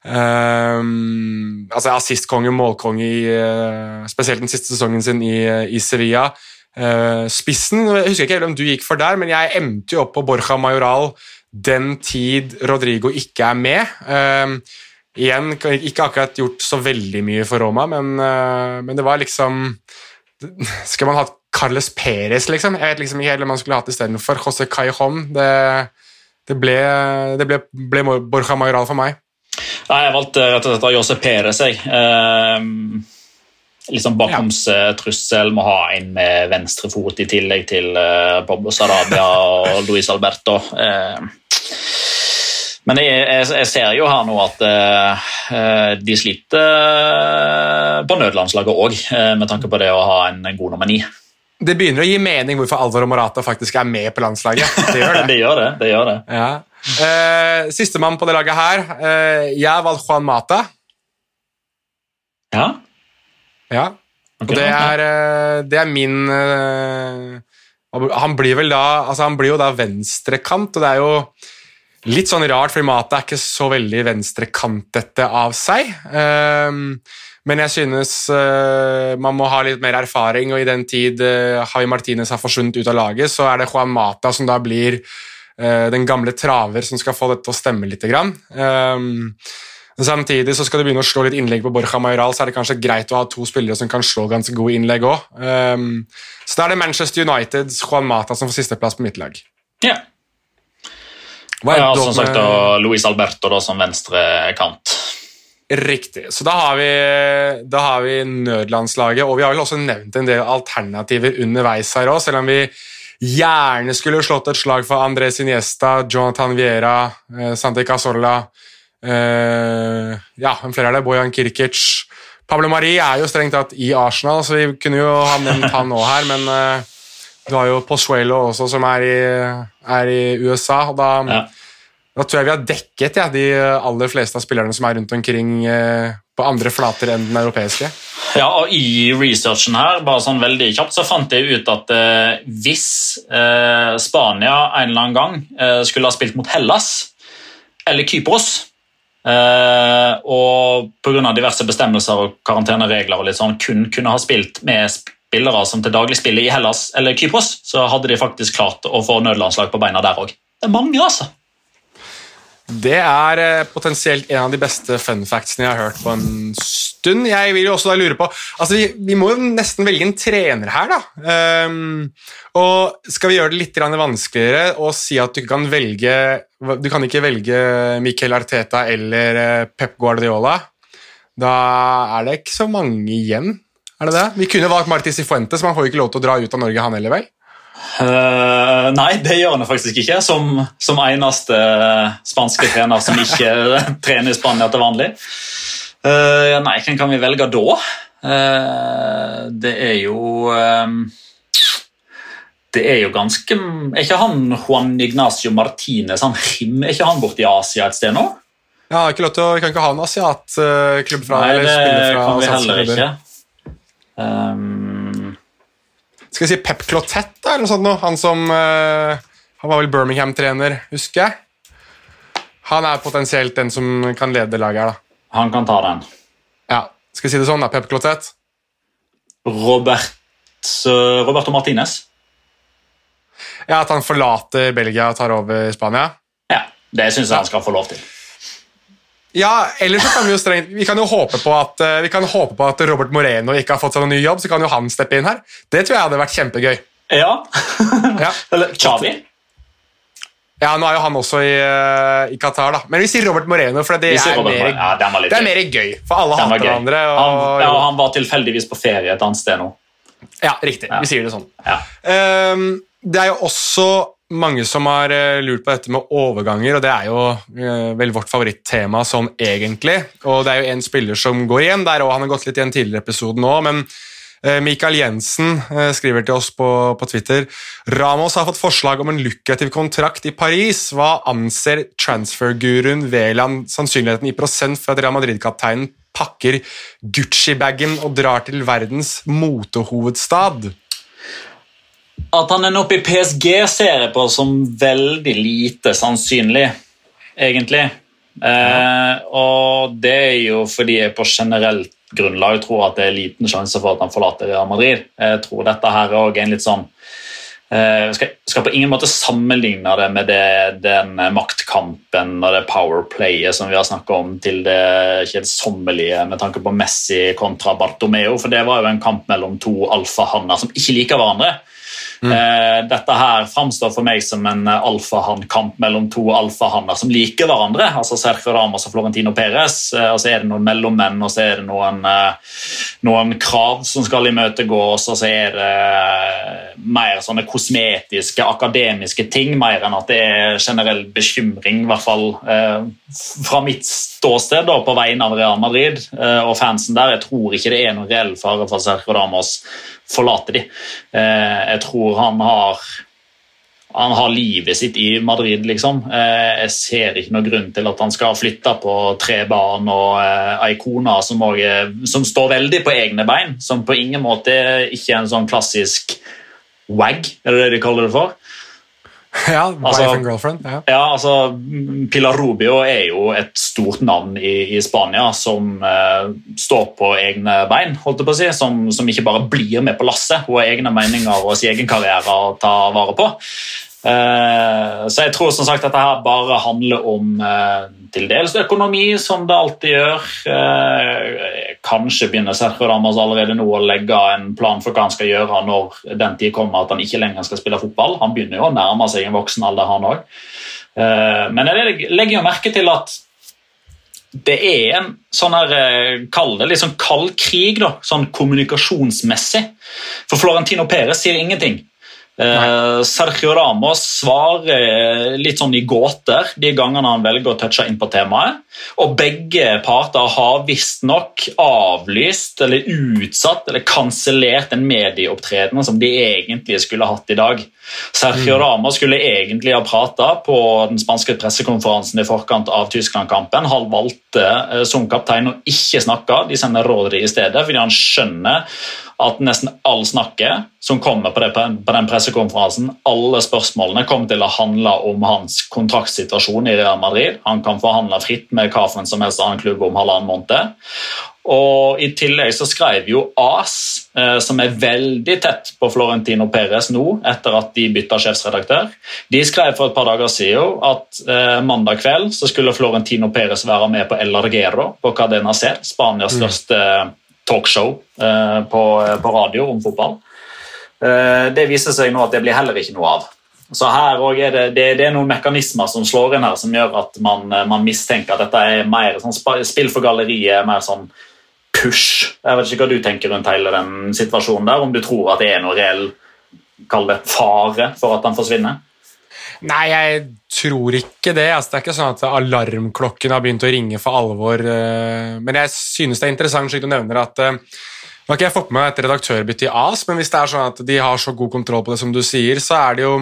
Um, altså Assistkonge, målkonge, i, uh, spesielt den siste sesongen sin i, i Sevilla. Eh, spissen Jeg husker ikke hvem du gikk for der, men jeg endte jo opp på Borja Majoral den tid Rodrigo ikke er med. Uh, igjen, ikke akkurat gjort så veldig mye for Roma, men, uh, men det var liksom Skal man hatt Carles Perez, liksom? Jeg vet liksom ikke helt hvem man skulle hatt istedenfor José Cajón. Det, det, ble, det ble, ble Borja Majoral for meg. Nei, jeg valgte rett og slett av Jose Perez. Jeg. Ehm, liksom bakomstrussel, må ha en med venstre fot i tillegg til uh, Pablo Sarabia og Luis Alberto. Ehm, men jeg, jeg, ser jo her nå at eh, eh, de sliter på nødlandslaget òg, med tanke på det å ha en god nummer ni. Det begynner å gi mening hvorfor Alvaro Morata faktisk er med på landslaget. Det gjør det. det gjør det. det, gjør det. Ja. Uh, Sistemann på det laget her. Uh, jeg har valgt Juan Mata. Ja. Ja. Okay, Og det er, eh, det er min eh, Han blir vel da altså Han blir jo da venstrekant, og det er jo litt sånn rart, fordi Mata er ikke så veldig venstrekantete av seg. Ehm, men jeg synes eh, man må ha litt mer erfaring, og i den tid Javi Martinez har forsvunnet ut av laget, så er det Juan Mata som da blir den gamle traver som skal få dette til å stemme litt. Grann. Ehm, Samtidig så skal du begynne å slå litt innlegg på Borja Mayoral, så er det kanskje greit å ha to spillere som kan slå ganske gode innlegg òg. så da er det Manchester Uniteds Juan Mata som får sisteplass på mitt lag. Ja. Hva Ja, som sagt, og Luis Alberto da, som venstre kant. Riktig. Så da har, vi, da har vi nødlandslaget, og vi har vel også nevnt en del alternativer underveis her òg, selv om vi gjerne skulle slått et slag for Andrés Iniesta, Jonathan Viera, eh, Santi Cazorla eh, Ja, hvem flere er det? Bojan Kirkic. Pablo Mari er jo strengt tatt i Arsenal, så vi kunne jo ha nevnt han òg her, men uh, du har jo Pozuelo også, som er i, er i USA, og da Ja. da tror jeg vi har dekket ja, de aller fleste av spillerne som er rundt omkring uh, på andre flater enn den europeiske. Ja, og I researchen her bare sånn veldig kjapt, så fant jeg ut at eh, hvis eh, Spania en eller annen gang eh, skulle ha spilt mot Hellas eller Kypros eh, og pga. diverse bestemmelser og karanteneregler og litt sånn, kun kunne ha spilt med spillere som til daglig spiller i Hellas eller Kypros, så hadde de faktisk klart å få nødlandslag på beina der òg. Det er mange, altså. Det er eh, potensielt en av de beste fun factsene jeg har hørt på en stund. Jeg vil jo også da lure på altså Vi, vi må jo nesten velge en trener her, da. Um, og skal vi gjøre det litt vanskeligere og si at du ikke kan velge Du kan ikke velge Miquel Arteta eller eh, Pep Guardiola. Da er det ikke så mange igjen. Er det det? Vi kunne valgt Marti Sifuente, men han får jo ikke lov til å dra ut av Norge, han heller, vel? Eh, nei, det gjør han faktisk ikke, som, som eneste spanske trener som ikke trener i Spania til vanlig. Uh, nei, hvem kan vi velge da? Uh, det er jo um, Det er jo ganske Er ikke han Juan Ignacio Martinez han Him, Er ikke han borte i Asia et sted nå? Ja, ikke lov til å, Vi kan ikke ha en asiatklubb fra Nei, det fra kan vi heller ikke. Um, Skal vi si Pep Clotet, da, eller noe sånt noe? Han som uh, Han var vel Birmingham-trener, husker jeg. Han er potensielt den som kan lede laget her, da. Han kan ta den. Ja, Skal vi si det sånn, da? Pep Clotet? Robert, uh, Roberto Martinez. Ja, At han forlater Belgia og tar over Spania? Ja, det syns jeg han skal få lov til. Ja, eller så kan vi jo strengt Vi kan jo håpe på at, vi kan håpe på at Robert Moreno ikke har fått seg noen ny jobb, så kan jo han steppe inn her. Det tror jeg hadde vært kjempegøy. Ja. Ja. Eller Chavi. Ja, Nå er jo han også i, uh, i Qatar, da. Men vi sier Robert Moreno, for det, er Robert mer, Ja, det er mer gøy. For alle hater hverandre. Og, Han, ja, han var tilfeldigvis på ferie et annet sted nå. ja, riktig. Vi sier det sånn. Ja. Ehm, det er jo også mange som har eh, lurt på dette med overganger, og det er jo eh, vel vårt favorittema sånn egentlig. Og det er jo en spiller som går igjen der, og han har gått litt i en tidligere episode nå, men eh, Mikael Jensen skriver til oss på, på Twitter Ramos har fått forslag om en lukrativ kontrakt i Paris. Hva anser transferguruen Veland sannsynligheten i prosent for at Real Madrid-kapteinen pakker Gucci-bagen og drar til verdens motehovedstad? At han ender opp i PSG ser jeg på som veldig lite sannsynlig, egentlig. Eh, og det er jo fordi jeg på generelt grunnlag tror at det er liten sjanse for at han forlater Real Madrid. Jeg tror dette her er en litt sånn eh, Jeg skal, skal på ingen måte sammenligne det med det, den maktkampen og det powerplayet som vi har snakket om, til det kjedsommelige med tanke på Messi kontra Bartomeo, for det var jo en kamp mellom to alfahanner som ikke liker hverandre. Eh, Dette her framstår for meg som en alfahannkamp mellom to alfahanner som liker hverandre. altså Sergio Ramos og Florentino Perez. Eh, og Så er det noen mellommenn og så er det noen, eh, noen krav som skal imøtegås, og så er det eh, mer sånne kosmetiske, akademiske ting, mer enn at det er generell bekymring, i hvert fall eh, fra mitt ståsted da, på vegne av Real Madrid eh, og fansen der. Jeg tror ikke det er noen reell fare for Sergio Damos forlater de. Eh, jeg tror han har han har livet sitt i Madrid, liksom. Eh, Jeg ser ikke noen grunn til at han skal flytte på tre barn og ikoner som, som står veldig på egne bein. Som på ingen måte ikke er en sånn klassisk wag, er det det de kaller det for? Ja, Altså- wife and girlfriend. Ja. Ja, altså Pilar Rubio er jo et stort navn i, i Spania som uh, står på egne bein, holdt jeg på å si, som, som ikke bare blir med på lasset. Hun har egne meninger og sin egen karriere å ta vare på. Eh, så jeg tror som sagt at dette bare handler om eh, til dels økonomi, som det alltid gjør. Eh, kanskje begynner Sergio Damas allerede nå å legge en plan for hva han skal gjøre når den tid kommer at han ikke lenger skal spille fotball. Han begynner jo å nærme seg en voksen alder, han òg. Men jeg legger jo merke til at det er en sånn her, kall det litt sånn kald krig, da, sånn kommunikasjonsmessig. For Florentino Perez sier ingenting. Eh, Sergio Ramos svarer eh, litt sånn i gåter de gangene han velger å touche inn på temaet. Og begge parter har visstnok avlyst eller utsatt eller kansellert en medieopptreden som de egentlig skulle hatt i dag. Sergio Ramos skulle egentlig ha prata på den spanske pressekonferansen i forkant av Tyskland-kampen. Han valgte eh, som kaptein å ikke snakke. De sender Rodri i stedet, fordi han skjønner at nesten all snakket som kommer på, det, på den pressekonferansen, alle spørsmålene kommer til å handle om hans kontraktsituasjon i Real Madrid. Han kan forhandle fritt med hvilken som helst annen klubb om halvannen måned. Og I tillegg så skrev jo AS, eh, som er veldig tett på Florentino Perez nå, etter at de bytta sjefsredaktør, de skrev for et par dager siden at eh, mandag kveld så skulle Florentino Perez være med på El Larguero på Cadena Ser, Spanias største talkshow eh, på, på radio om fotball. Eh, det viser seg nå at det blir heller ikke noe av. Så her er det, det, det er noen mekanismer som slår inn her, som gjør at man, man mistenker at dette er mer sånn spill for galleriet, mer sånn push. Jeg vet ikke hva du tenker rundt hele den situasjonen der, om du tror at det er noe reell kall det fare for at han forsvinner? Nei, jeg tror ikke det. Altså, det er ikke sånn at alarmklokken har begynt å ringe for alvor. eh, Men jeg synes det er interessant slik du nevner at eh, Nå har ikke jeg fått med meg et redaktørbytte i AS, men hvis det er sånn at de har så god kontroll på det som du sier, så er det jo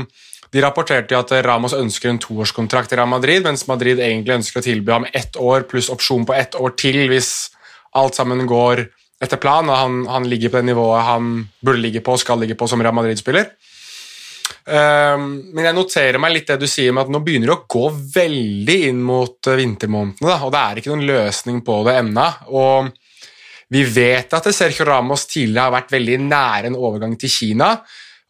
De rapporterte jo at Ramos ønsker en toårskontrakt i Real Madrid, mens Madrid egentlig ønsker å tilby ham ett år pluss opsjon på ett år til hvis alt sammen går etter plan, og han, han ligger på det nivået han burde ligge på og skal ligge på som Real Madrid-spiller. Um, men jeg noterer meg litt det du sier med at nå begynner det å gå veldig inn mot uh, vintermånedene, og det er ikke noen løsning på det ennå. Og vi vet at Sergio Ramos tidligere har vært veldig nære en overgang til Kina.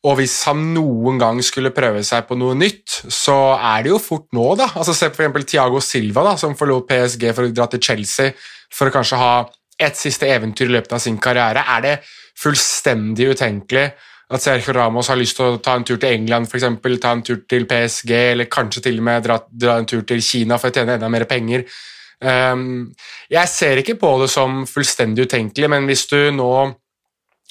Og hvis han noen gang skulle prøve seg på noe nytt, så er det jo fort nå, da. Altså Se f.eks. Tiago Silva, da, som forlot PSG for å dra til Chelsea for å kanskje ha et siste eventyr i løpet av sin karriere. Er det fullstendig utenkelig at Sergio Ramos har lyst til å ta en tur til England, for eksempel, ta en tur til PSG, eller kanskje til og med dra, dra en tur til Kina for å tjene enda mer penger? Um, jeg ser ikke på det som fullstendig utenkelig, men hvis du nå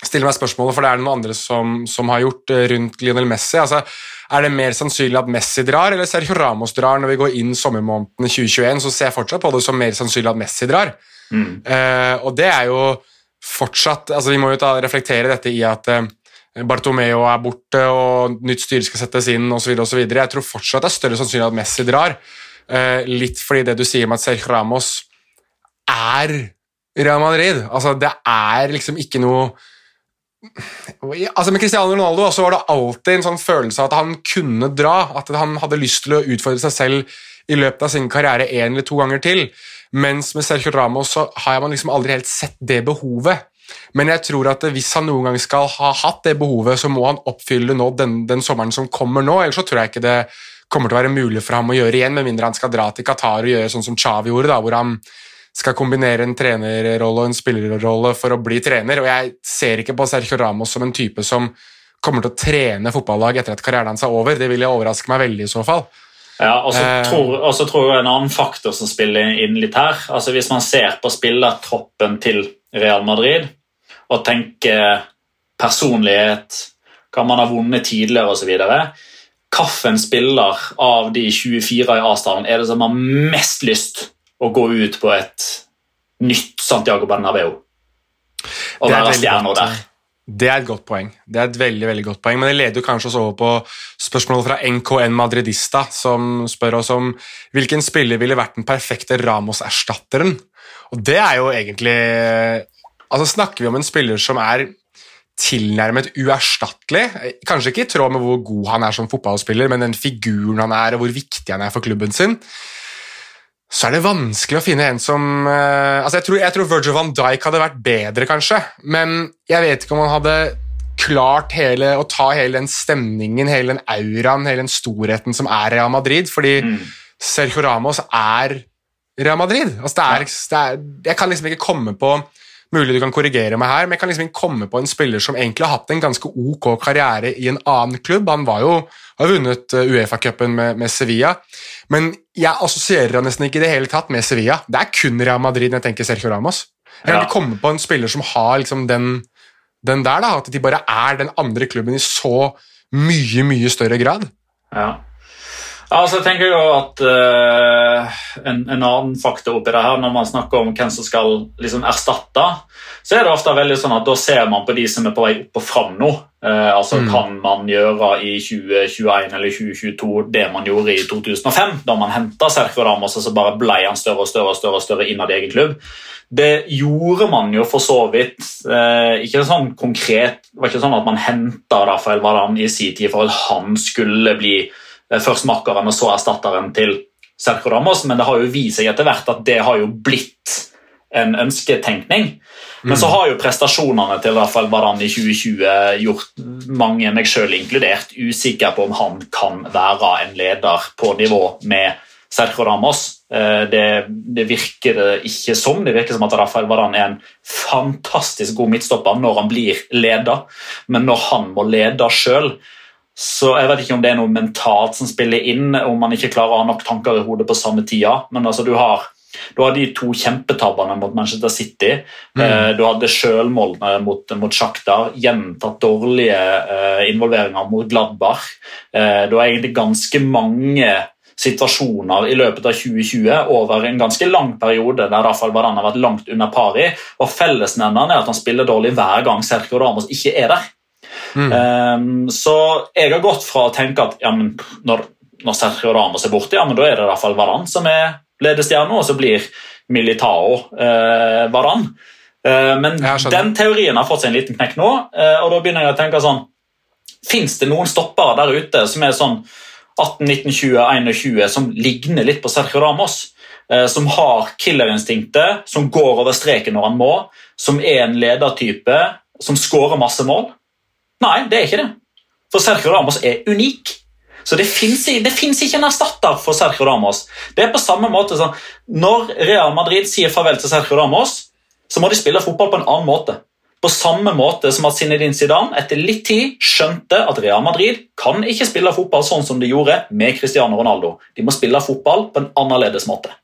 stiller meg spørsmålet, for det er det noen andre som, som har gjort eh, rundt Lionel Messi. altså Er det mer sannsynlig at Messi drar, eller Sergio Ramos drar? Når vi går inn sommermånedene 2021, så ser jeg fortsatt på det som mer sannsynlig at Messi drar. Mm. Uh, og det er jo fortsatt altså Vi må jo ta, reflektere dette i at uh, Bartomeo er borte, og nytt styre skal settes inn osv. Jeg tror fortsatt det er større sannsynlig at Messi drar. Uh, litt fordi det du sier om at Sergio Ramos er Real Madrid. Altså, det er liksom ikke noe Altså Med Cristiano Ronaldo så var det alltid en sånn følelse av at han kunne dra. At han hadde lyst til å utfordre seg selv i løpet av sin karriere én eller to ganger til. Mens med Sergio Ramos så har man liksom aldri helt sett det behovet. Men jeg tror at hvis han noen gang skal ha hatt det behovet, så må han oppfylle nå den, den sommeren som kommer nå. Ellers så tror jeg ikke det kommer til å være mulig for ham å gjøre igjen, med mindre han skal dra til Qatar og gjøre sånn som Chavi gjorde, da, hvor han skal kombinere en trenerrolle og en spillerrolle for å bli trener. Og jeg ser ikke på Sergio Ramos som en type som kommer til å trene fotballag etter at karrieren hans er over. Det vil jeg overraske meg veldig i så fall. Ja, og så Eh. tror, tror jeg en annen faktor som spiller inn litt her. altså Hvis man ser på spillertroppen til Real Madrid og tenker personlighet, hva man har vunnet tidligere osv. Hvilken spiller av de 24 i A-stallen er det som har mest lyst å gå ut på et nytt Santiago Bernabeu og være stjerna der? Det er et godt poeng. Det er et veldig, veldig godt poeng, Men det leder jo kanskje oss over på spørsmålet fra NKN Madridista, som spør oss om hvilken spiller ville vært den perfekte Ramos-erstatteren. Og det er jo egentlig Altså Snakker vi om en spiller som er tilnærmet uerstattelig, kanskje ikke i tråd med hvor god han er som fotballspiller, men den figuren han er, og hvor viktig han er for klubben sin, så er det vanskelig å finne en som eh, altså jeg, tror, jeg tror Virgil van Dijk hadde vært bedre, kanskje, men jeg vet ikke om han hadde klart hele, å ta hele den stemningen, hele den auraen, hele den storheten som er Real Madrid, fordi Sergio Ramos er Real Madrid. Altså, det er, det er, jeg kan liksom ikke komme på Mulig du kan korrigere meg her, men jeg kan liksom ikke komme på en spiller som egentlig har hatt en ganske ok karriere i en annen klubb. Han var jo, har vunnet eh, Uefa-cupen med, med Sevilla, men jeg assosierer han nesten ikke i det hele tatt med Sevilla. Det er kun Real Madrid jeg tenker Sergio Ramos. Jeg kan Ja. komme på en spiller som har liksom den, den der, da, at de bare er den andre klubben i så mye, mye større grad. Ja. Altså, jeg tenker jo at uh, en, en annen faktor oppi det her, når man snakker om hvem som skal liksom erstatte, så er det ofte veldig sånn at da ser man på de som er på vei opp og fram nå. Uh, altså, Mm. Kan man gjøre i 2021 eller 2022 det man gjorde i 2005, da man henta Sergio Ramos, og så bare ble han større og større og større, og større innad i egen klubb? Det gjorde man jo for så vidt. Eh, ikke sånn konkret, Det var ikke sånn at man henta Rafael Varan i sin tid for at han skulle bli først makkeren og så erstatteren til Sergio Ramos, men det har jo vist seg etter hvert at det har jo blitt en ønsketenkning. Men så har jo prestasjonene til Rafael Varan i 2020 gjort mange, meg selv inkludert, usikker på om han kan være en leder på nivå med Sergio Ramos. Eh, Det, det virker det ikke som. Det virker som at Rafael Varan er en fantastisk god midtstopper når han blir leder, men når han må lede sjøl, så jeg vet ikke om det er noe mentalt som spiller inn, om man ikke klarer å ha nok tanker i hodet på samme tida. Men altså, du har Du har de to kjempetabbene mot Manchester City. Mm. Du hadde sjølmålene mot, mot Shakhtar. Gjentatt dårlige involveringer mot Gladbach. Du har egentlig ganske mange situasjoner i løpet av 2020 over en ganske lang periode der iallfall Varane har vært langt under par i. Og Fellesnevneren er at han spiller dårlig hver gang Sergio Ramos ikke er der. Mm. Um, så jeg har gått fra å tenke at ja, når, når, Sergio Ramos er borte, ja, men da er det i hvert fall Varan som er ledestjerne, og så blir Militao eh, Varan. Uh, men den teorien har fått seg en liten knekk nå, uh, og da begynner jeg å tenke sånn Fins det noen stoppere der ute som er sånn 18, 19, 20, 21 som ligner litt på Sergio Ramos. Eh, som har killerinstinktet, som går over streken når han må, som er en ledertype, som skårer masse mål. Nei, det er ikke det. For Sergio Ramos er unik. Så det fins ikke en erstatter for Sergio Ramos. Det er på samme måte som Når Real Madrid sier farvel til Sergio Ramos, så må de spille fotball på en annen måte. På samme måte som at Zinedine Zidane etter litt tid skjønte at Real Madrid kan ikke spille fotball sånn som de gjorde med Cristiano Ronaldo. De må spille fotball på en annerledes måte.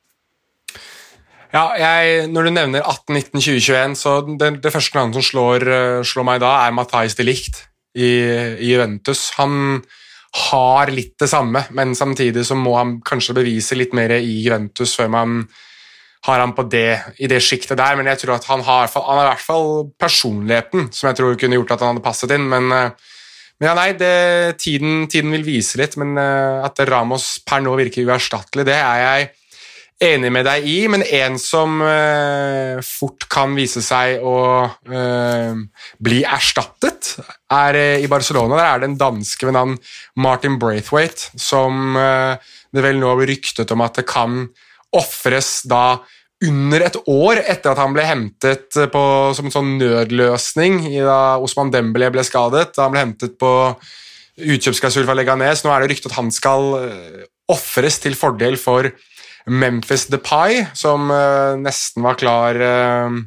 Ja, jeg, Når du nevner 18-19-2021, så det, det, første navnet som slår, eh, slår, meg da, er Matais de Licht i, i Juventus. Han har litt det samme, men samtidig så må han kanskje bevise litt mer i Juventus før man har han på det, i det sjiktet der, men jeg tror at han har, han har i hvert fall personligheten som jeg tror kunne gjort at han hadde passet inn. Men, eh, men ja, nei, det, tiden, tiden, vil vise litt, men eh, at Ramos per nå virker uerstattelig, det er jeg enig med deg i, men en som uh, fort kan vise seg å uh, bli erstattet, er uh, i Barcelona. Der er det en danske ved navn Martin Braithwaite, som det vel nå blir ryktet om at det kan ofres da under et år etter at han ble hentet på, som en sånn nødløsning da Osman Dembélé ble skadet. Da han ble hentet på utkjøpsklausul fra Leganes. Nå er det rykte at han skal ofres til fordel for Memphis Depay, som uh, nesten var klar uh,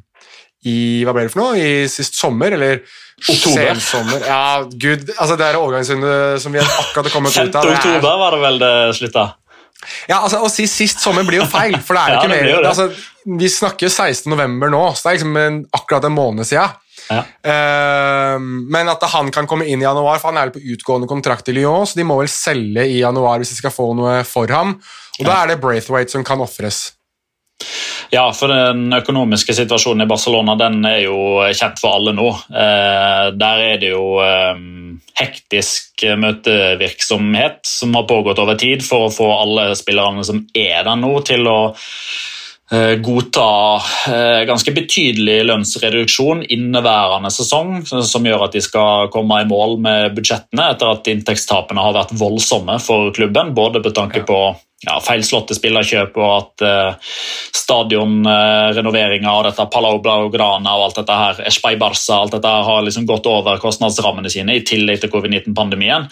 i hva ble det for noe? I sist sommer, eller Oktober. Ja, gud, altså Det er overgangsrunde som vi akkurat har kommet ut av. 5. oktober var det vel det slutta? Ja, altså, Å si sist sommer blir jo feil, for det er jo ikke ja, mer altså, Vi snakker 16. november nå, så det er liksom en, akkurat en måned siden. Ja. Uh, men at han kan komme inn i januar, for han er på utgående kontrakt i Lyon, så de må vel selge i januar hvis de skal få noe for ham. Og ja. da er det Braithwaite som kan ofres. Ja, for den økonomiske situasjonen i Barcelona den er jo kjent for alle nå. Eh, der er det jo eh, hektisk møtevirksomhet som har pågått over tid for å få alle spillerne som er der nå, til å godta eh, ganske betydelig lønnsreduksjon inneværende sesong, som gjør at de skal komme i mål med budsjettene etter at inntektstapene har vært voldsomme for klubben, både på tanke på ja, feilslåtte spillerkjøp og at uh, stadionrenoveringa uh, og dette Palau Blaugrana og alt dette her, Espai Barca alt dette her har liksom gått over kostnadsrammene sine i tillegg til covid-19-pandemien.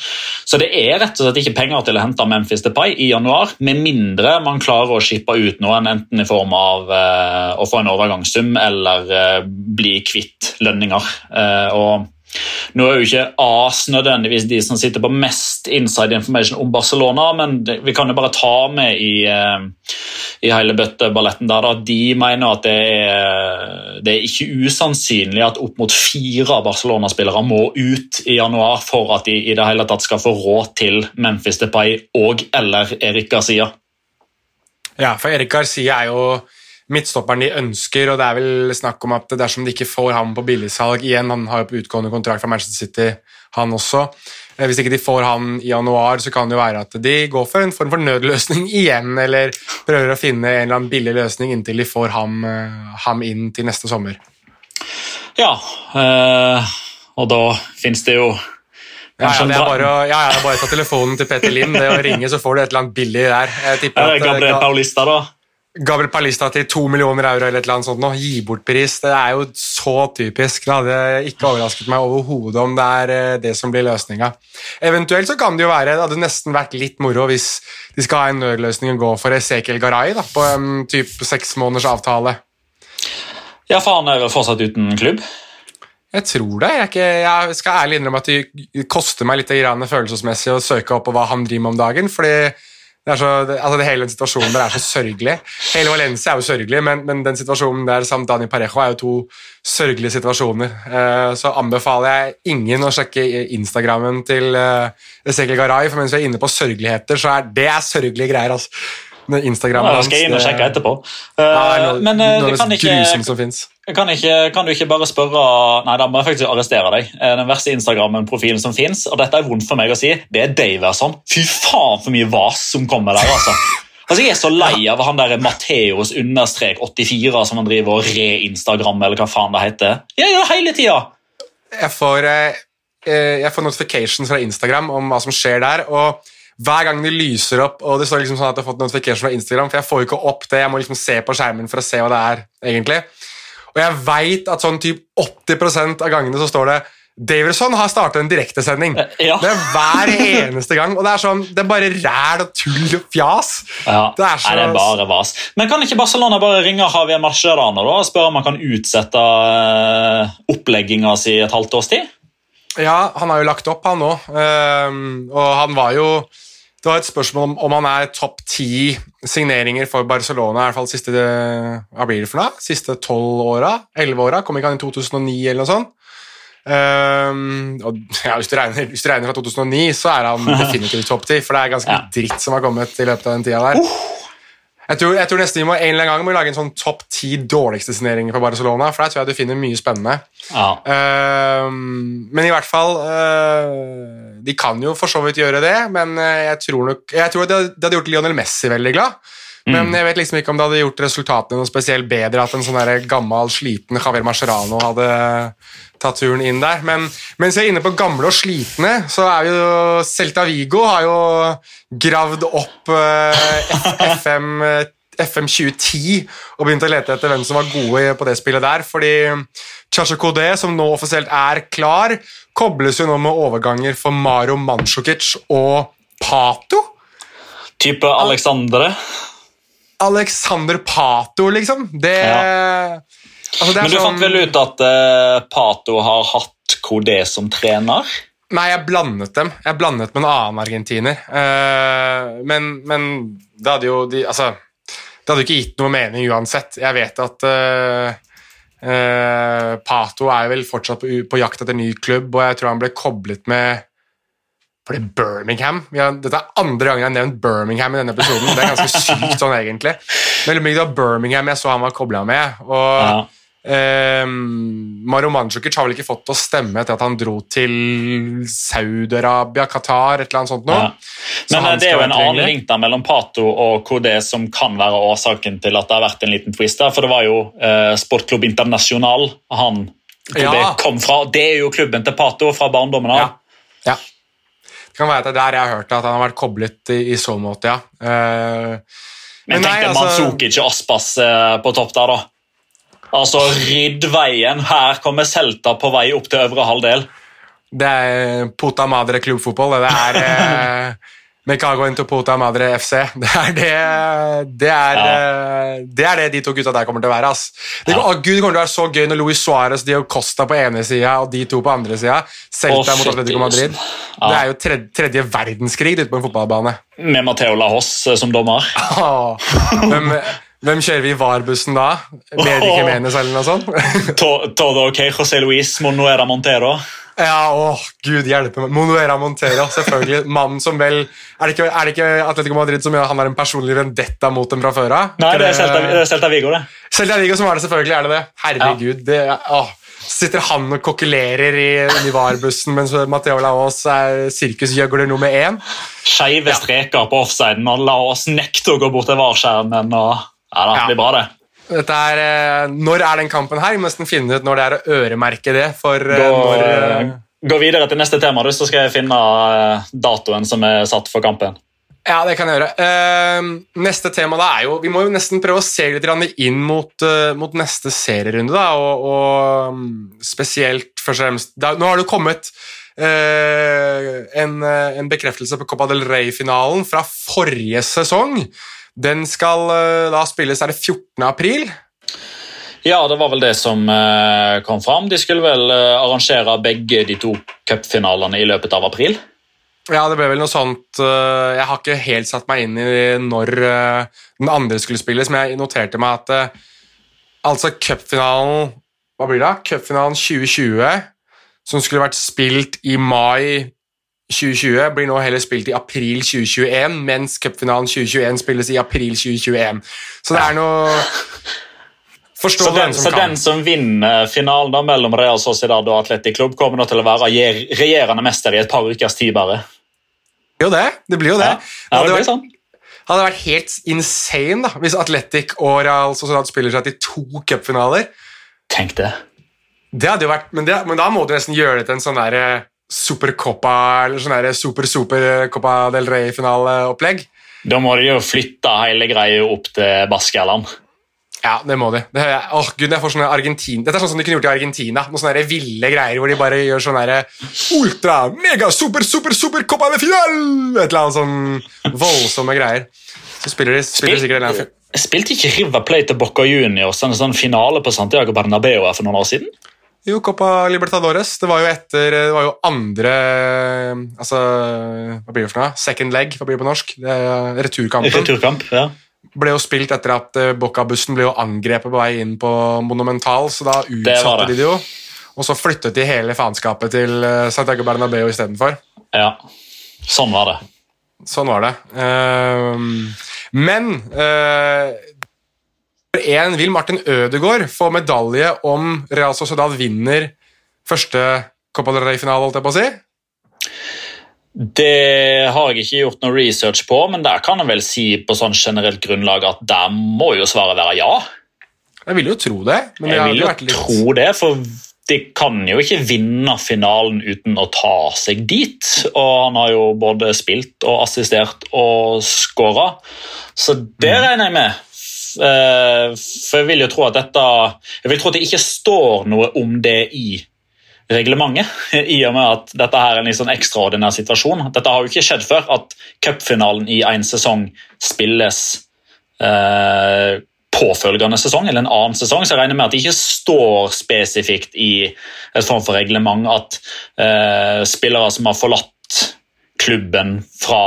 Så det er rett og slett ikke penger til å hente Memphis Depay i januar, med mindre man klarer å shippe ut noen, enten i form av uh, å få en overgangssum eller uh, bli kvitt lønninger. og nå er jo ikke AS nødvendigvis de som sitter på mest inside information om Barcelona, men vi kan jo bare ta med i, eh, i hele bøtteballetten der at de mener at det er, det er ikke usannsynlig at opp mot fire Barcelona-spillere må ut i januar for at de i det hele tatt skal få råd til Memphis Depay og eller Erik Garcia. Ja, for Erik Garcia er jo midtstopperen de ønsker, og det er vel snakk om at dersom de ikke får ham på billigsalg igjen Han har jo på utgående kontrakt fra Manchester City, han også. Eh, hvis ikke de får han i januar, så kan det jo være at de går for en form for nødløsning igjen, eller prøver å finne en eller annen billig løsning inntil de får ham, eh, ham inn til neste sommer. Ja, øh, og da fins det jo ja, ja, det er bare å ja, ja, bare ta telefonen til Petter Lind det å ringe, så får du et eller annet billig der. Jeg tipper at, Gabriel Paulista, da? Gabriel Palista til to millioner euro eller et eller annet sånt nå. Gi bort pris. Det er jo så typisk. Det hadde ikke overrasket meg overhodet om det er eh, det som blir løsninga. Eventuelt så kan det jo være Det hadde nesten vært litt moro hvis de skal ha en nødløsning og gå for Esekiel Garay da, på en type seks måneders avtale. Ja, for han er vel fortsatt uten klubb? Jeg tror det. Jeg, ikke, jeg skal ærlig innrømme at det koster meg litt følelsesmessig å søke opp på hva han driver med om dagen. fordi Det så, altså det Hele den situasjonen der er så sørgelig. Hele Valencia er jo sørgelig, men, men den situasjonen der samt Dani Parejo er jo to sørgelige situasjoner. Uh, så anbefaler jeg ingen å sjekke Instagrammen til uh, Garay, for mens vi er inne på sørgeligheter, så er det er sørgelige greier. altså. Instagram ja, skal jeg inn og sjekke etterpå. Uh, ja, men uh, det kan ikke. Kan, ikke, kan, du ikke bare spørre Nei, da må jeg faktisk arrestere deg. Eh, den verste Instagram-profilen som fins, og dette er vondt for meg å si, det er Daverson. Fy faen for mye vas som kommer der, altså. Altså, Jeg er så lei av han der Matheos understrek 84 som han driver og re-Instagram, eller hva faen det heter. Jeg gjør det hele tida! Jeg får, jeg får notifications fra Instagram om hva som skjer der. og hver gang det lyser opp og det står liksom sånn at jeg har fått notification fra Instagram, for jeg får jo ikke opp det, jeg må liksom se på skjermen for å se hva det er. egentlig. Og jeg veit at sånn typ 80% av gangene så står det Davidson har startet en direktesending. Eh, ja. Det er hver eneste gang. Og det er sånn, det er bare ræl og tull og fjas. Ja. Det er, så... Nei, det er bare vas. Men kan ikke Barcelona bare ringe Javier Mascherano og spørre om han kan utsette uh, opplegginga si et halvt års tid? Ja, han har jo lagt opp, han òg. Um, og han var jo Det var et spørsmål om, om han er topp ti signeringer for Barcelona i hvert fall siste hva blir det for noe? Siste tolv åra? Elleve åra? Kom ikke han i 2009 eller noe sånt? Um, og ja, hvis, du regner, hvis, du regner, fra 2009, så er han definitivt topp ti, for det er ganske ja. dritt som har kommet i løpet av den tida der. Uh. Jeg tror, jeg tror, nesten vi må en eller annen gang må lage en sånn topp ti dårligste signeringer for Barcelona. For der tror jeg du finner mye spennende. Ja. Uh, men i hvert fall uh, De kan jo for så vidt gjøre det, men uh, jeg tror nok Jeg tror det, det hadde gjort Lionel Messi veldig glad. Men mm. jeg vet liksom ikke om det hadde gjort resultatene noe spesielt bedre at en sånn gammel, sliten Javier Mascherano hadde tatt turen inn der. Men mens jeg er inne på gamle og slitne, så er jo Celta Vigo har jo gravd opp uh, FM, FM 2010 og begynt å lete etter hvem som var gode på det spillet der. Fordi Chacha Kodé, som nå offisielt er klar, kobles jo nå med overganger for Maro Manchukic og Pato. Type Alexandre? Alexander Pato, liksom. Det, ja. altså, det Men du sånn... fant vel ut at uh, Pato har hatt Kodé som trener? Nei, jeg blandet dem. Jeg blandet med en annen argentiner. Uh, men, men, det hadde jo de, altså, Det hadde ikke gitt noe mening uansett. Jeg vet at uh, Pato er vel fortsatt på, på, jakt etter ny klubb, og jeg tror han ble koblet med for det Birmingham har, Dette er andre gangen jeg har nevnt Birmingham i denne episoden. Det er ganske sykt sånn, egentlig. Men det var Birmingham jeg så han var kobla med. og ja. eh, Maro Mandzukic har vel ikke fått å stemme etter at han dro til Saudi-Arabia, Qatar, et eller annet sånt noe. Ja. Men så det er jo en annen link der mellom Pato og KD som kan være årsaken til at det har vært en liten twist der. For det var jo eh, Sportklubb Internasjonal han ja. det kom fra. Det er jo klubben til Pato fra barndommen av. Ja. ja. Det kan være at det er der jeg har hørt at han har vært koblet i, i så måte, ja. Uh, men, men tenk deg altså... Manzukic og Aspas uh, på topp der, da. Altså, rydd veien. Her kommer Celta på vei opp til øvre halvdel. Det er pota madre klubbfotball. Det er uh, Mecago into puta madre FC. Det er det, det, er, ja. det er det de to gutta der kommer til å være. ass. Det, ja. Gud, det kommer til å være så gøy når Luis Suárez og Costa på ene sida og de to på andre sida. Celta oh, mot Atletico Madrid. Ja. Det er jo tredje, tredje verdenskrig ute på en fotballbane. Med Mateo Lahos eh, som dommer. hvem, hvem, kjører vi i VAR-bussen da? Medi Jimenez eller noe sånt? Todo ok, José Luis Monuera Montero. Ja, åh, gud hjelpe meg. Monuera Montero, selvfølgelig. Mannen som vel Er det ikke, er det ikke Atletico Madrid som gjør han har en personlig vendetta mot dem fra før av? Nei, det er Celta, det er Celta Vigo, det. Celta Vigo som er det, selvfølgelig. er det det. Herregud. Ja. det åh. Sitter han og kokkelerer i Univar-bussen mens Matheo Laos er sirkusgjøgler nummer én? Skeive ja. streker på offsiden, lar Laos nekte å gå bort til VAR-skjermen. og ja, det blir bra, det. Er, eh, når er den kampen her? Vi må nesten finne ut når det er å øremerke det. for eh, gå, når, eh, gå videre til neste tema, så skal jeg finne datoen som er satt for kampen. Ja, det kan jeg gjøre. Uh, neste tema da er jo Vi må jo nesten prøve å se litt inn mot, mot neste serierunde, da, og, og um, spesielt først og fremst da, Nå har det kommet en, en, bekreftelse på Copa del Rey-finalen fra forrige sesong. Den skal eh, da spilles er det 14. april. Ja, det var vel det som uh, kom fram. De skulle vel uh, arrangere begge de to cupfinalene i løpet av april? Ja, det ble vel noe sånt Jeg har ikke helt satt meg inn i når den andre skulle spilles, men jeg noterte meg at altså cupfinalen Hva blir det? Cupfinalen 2020, som skulle vært spilt i mai 2020, blir nå heller spilt i april 2021, mens cupfinalen 2021 spilles i april 2021. Så det er noe så den, så den, som vinner finalen da, mellom Real Sociedad og Atletic Klubb, kommer nå til å være regjerende mester i et par ukers tid bare? Jo, det. Det blir jo det. Ja, ja det, det blir sånn hadde vært helt insane da, hvis Atletic og Real Sociedad spiller seg til to cupfinaler. Tenk det. Det hadde jo vært, men, det, men da må du nesten gjøre det til en sånn derre Supercopa eller sånn der super super Copa del Rey-finaleopplegg. Da må de jo flytte hele greia opp til Baskeland. Ja, det må de. Det, åh, Gud, jeg får sånne Argentin... Dette er sånn som de kunne gjort i Argentina. Noen sånne ville greier hvor de bare gjør sånn ultra, mega, super, super, super Copa de Final! Et eller annet sånn voldsomme greier. Så spiller de spiller Spil, sikkert en Spilte ikke River Plate Boca Juniors en sånn finale på Santiago Bernabeu for noen år siden? Jo, Copa Libertadores. Det var jo etter Det var jo andre Altså, hva blir det for noe? Second leg, hva blir det på norsk? Det er returkampen. Returkamp, ja ble jo spilt etter at eh, Boca-bussen ble jo angrepet på vei inn på Monumental, så da utsatte de det jo. Og så flyttet de hele faenskapet til eh, Santiago Bernabeu istedenfor. Ja, sånn var det. Sånn var det. Uh, men uh, en vil Martin Ødegaard få medalje om Real Sociedad vinner første Copa del Rey-finale, holdt jeg på å si? Det har jeg ikke gjort noe research på, men der kan jeg vel si på sånn generelt grunnlag at der må jo svaret være ja. Jeg vil jo tro det. jeg vil jo litt... tro det, for de kan jo ikke vinne finalen uten å ta seg dit. Og han har jo både spilt og assistert og skåra, så det mm. regner jeg med. Eh, for jeg vil jo tro at dette Jeg vil tro at det ikke står noe om det i reglementet, i og med at dette her er en litt sånn ekstraordinær situasjon. Dette har jo ikke skjedd før, at cupfinalen i en sesong spilles eh, påfølgende sesong eller en annen sesong. Så jeg regner med at det ikke står spesifikt i et form for reglement at eh, spillere som har forlatt klubben fra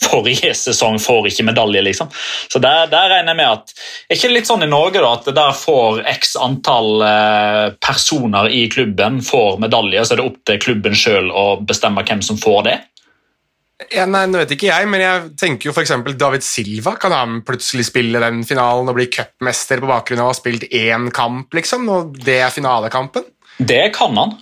forrige sesong får ikke medalje, liksom. Så der, der, regner jeg med at Er ikke litt sånn i Norge da, at der får x antall eh, personer i klubben får medalje, så er det opp til klubben sjøl å bestemme hvem som får det? Ja, nei, nå vet ikke jeg, men jeg tenker jo f.eks. David Silva. Kan han plutselig spille den finalen og bli cupmester på bakgrunn av å ha spilt én kamp, liksom? Og det er finalekampen? Det kan han.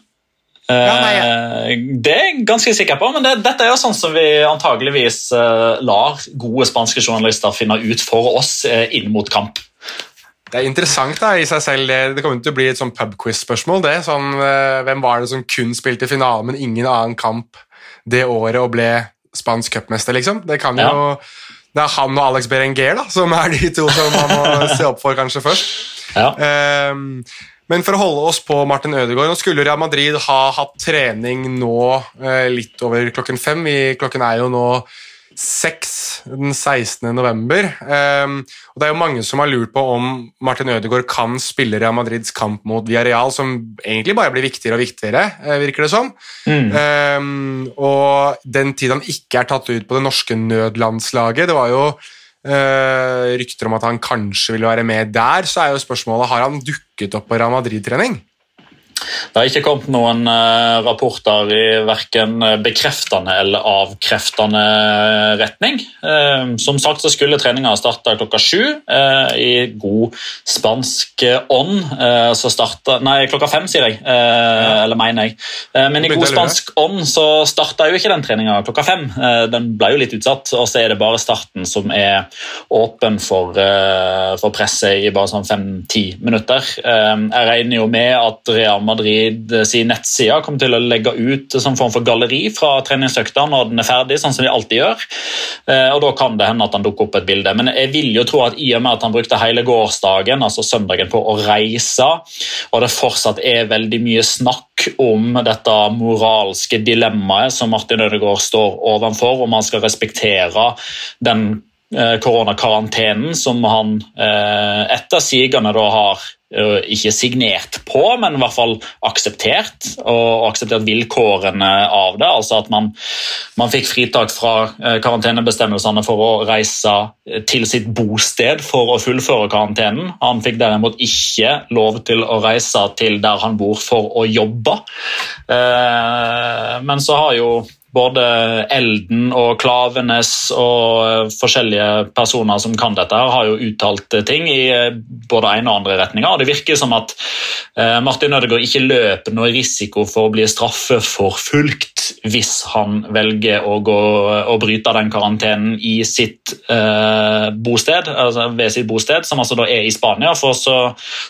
Ja, nei, ja. Eh, det er jeg ganske sikker på, men det, dette er jo sånn som vi antageligvis uh, lar gode spanske journalister finne ut for oss uh, inn mot kamp. Det er interessant da, i seg selv. Det, kommer til å bli et sånn pubquiz-spørsmål. det, sånn, Hvem var det som kun spilte finale, men ingen annen kamp det året og ble spansk cupmester, liksom? Det kan jo... Ja. Det er han og Alex Berenguer da, som er de to som man må se opp for kanskje først. Ja. Um, men for å holde oss på Martin Ødegaard Nå skulle Real Madrid ha hatt trening nå eh, litt over klokken fem. Klokken er jo nå seks den 16. november. Um, og det er jo mange som har lurt på om Martin Ødegaard kan spille Real Madrids kamp mot Villarreal, som egentlig bare blir viktigere og viktigere, eh, virker det som. Mm. Um, og den tid han ikke er tatt ut på det norske nødlandslaget Det var jo rykter om at han kanskje vil være med der, så er jo spørsmålet har han dukket opp på Real Madrid-trening. Det har ikke kommet noen uh, rapporter i verken bekreftende eller avkreftende retning. Uh, som sagt så skulle treninga starte klokka sju. I god spansk ånd så starta Nei, klokka fem, sier jeg. Eller mener jeg. men i god spansk ånd så starta jo ikke den treninga klokka fem. den ble jo litt utsatt, og så er det bare starten som er åpen for, for presset i bare sånn fem-ti minutter. jeg regner jo med at Real Madrid eh, sin nettside kommer til å legge ut som form for galleri fra treningsøkta når den er ferdig, sånn som de alltid gjør. Eh, og Da kan det hende at han dukker opp et bilde. Men jeg vil jo tro at i og med at han brukte hele gårsdagen, altså søndagen, på å reise, og det fortsatt er veldig mye snakk om dette moralske dilemmaet som Martin Ødegaard står overfor, om han skal respektere den eh, koronakarantenen som han etter sigende har ikke signert på, men i hvert fall akseptert, og akseptert vilkårene av det. Altså at man, man fikk fritak fra karantenebestemmelsene for å reise til sitt bosted for å fullføre karantenen. Han fikk derimot ikke lov til å reise til der han bor for å jobbe. Men så har jo både Elden og Klavenes og eh, forskjellige personer som kan dette, har jo uttalt eh, ting i eh, både ene og andre retninger. og Det virker som at Martin Ødegaard ikke løper noe risiko for å bli straffeforfulgt hvis han velger å, gå, å bryte den karantenen i sitt eh, bosted, altså ved sitt bosted, som altså da er i Spania. For så,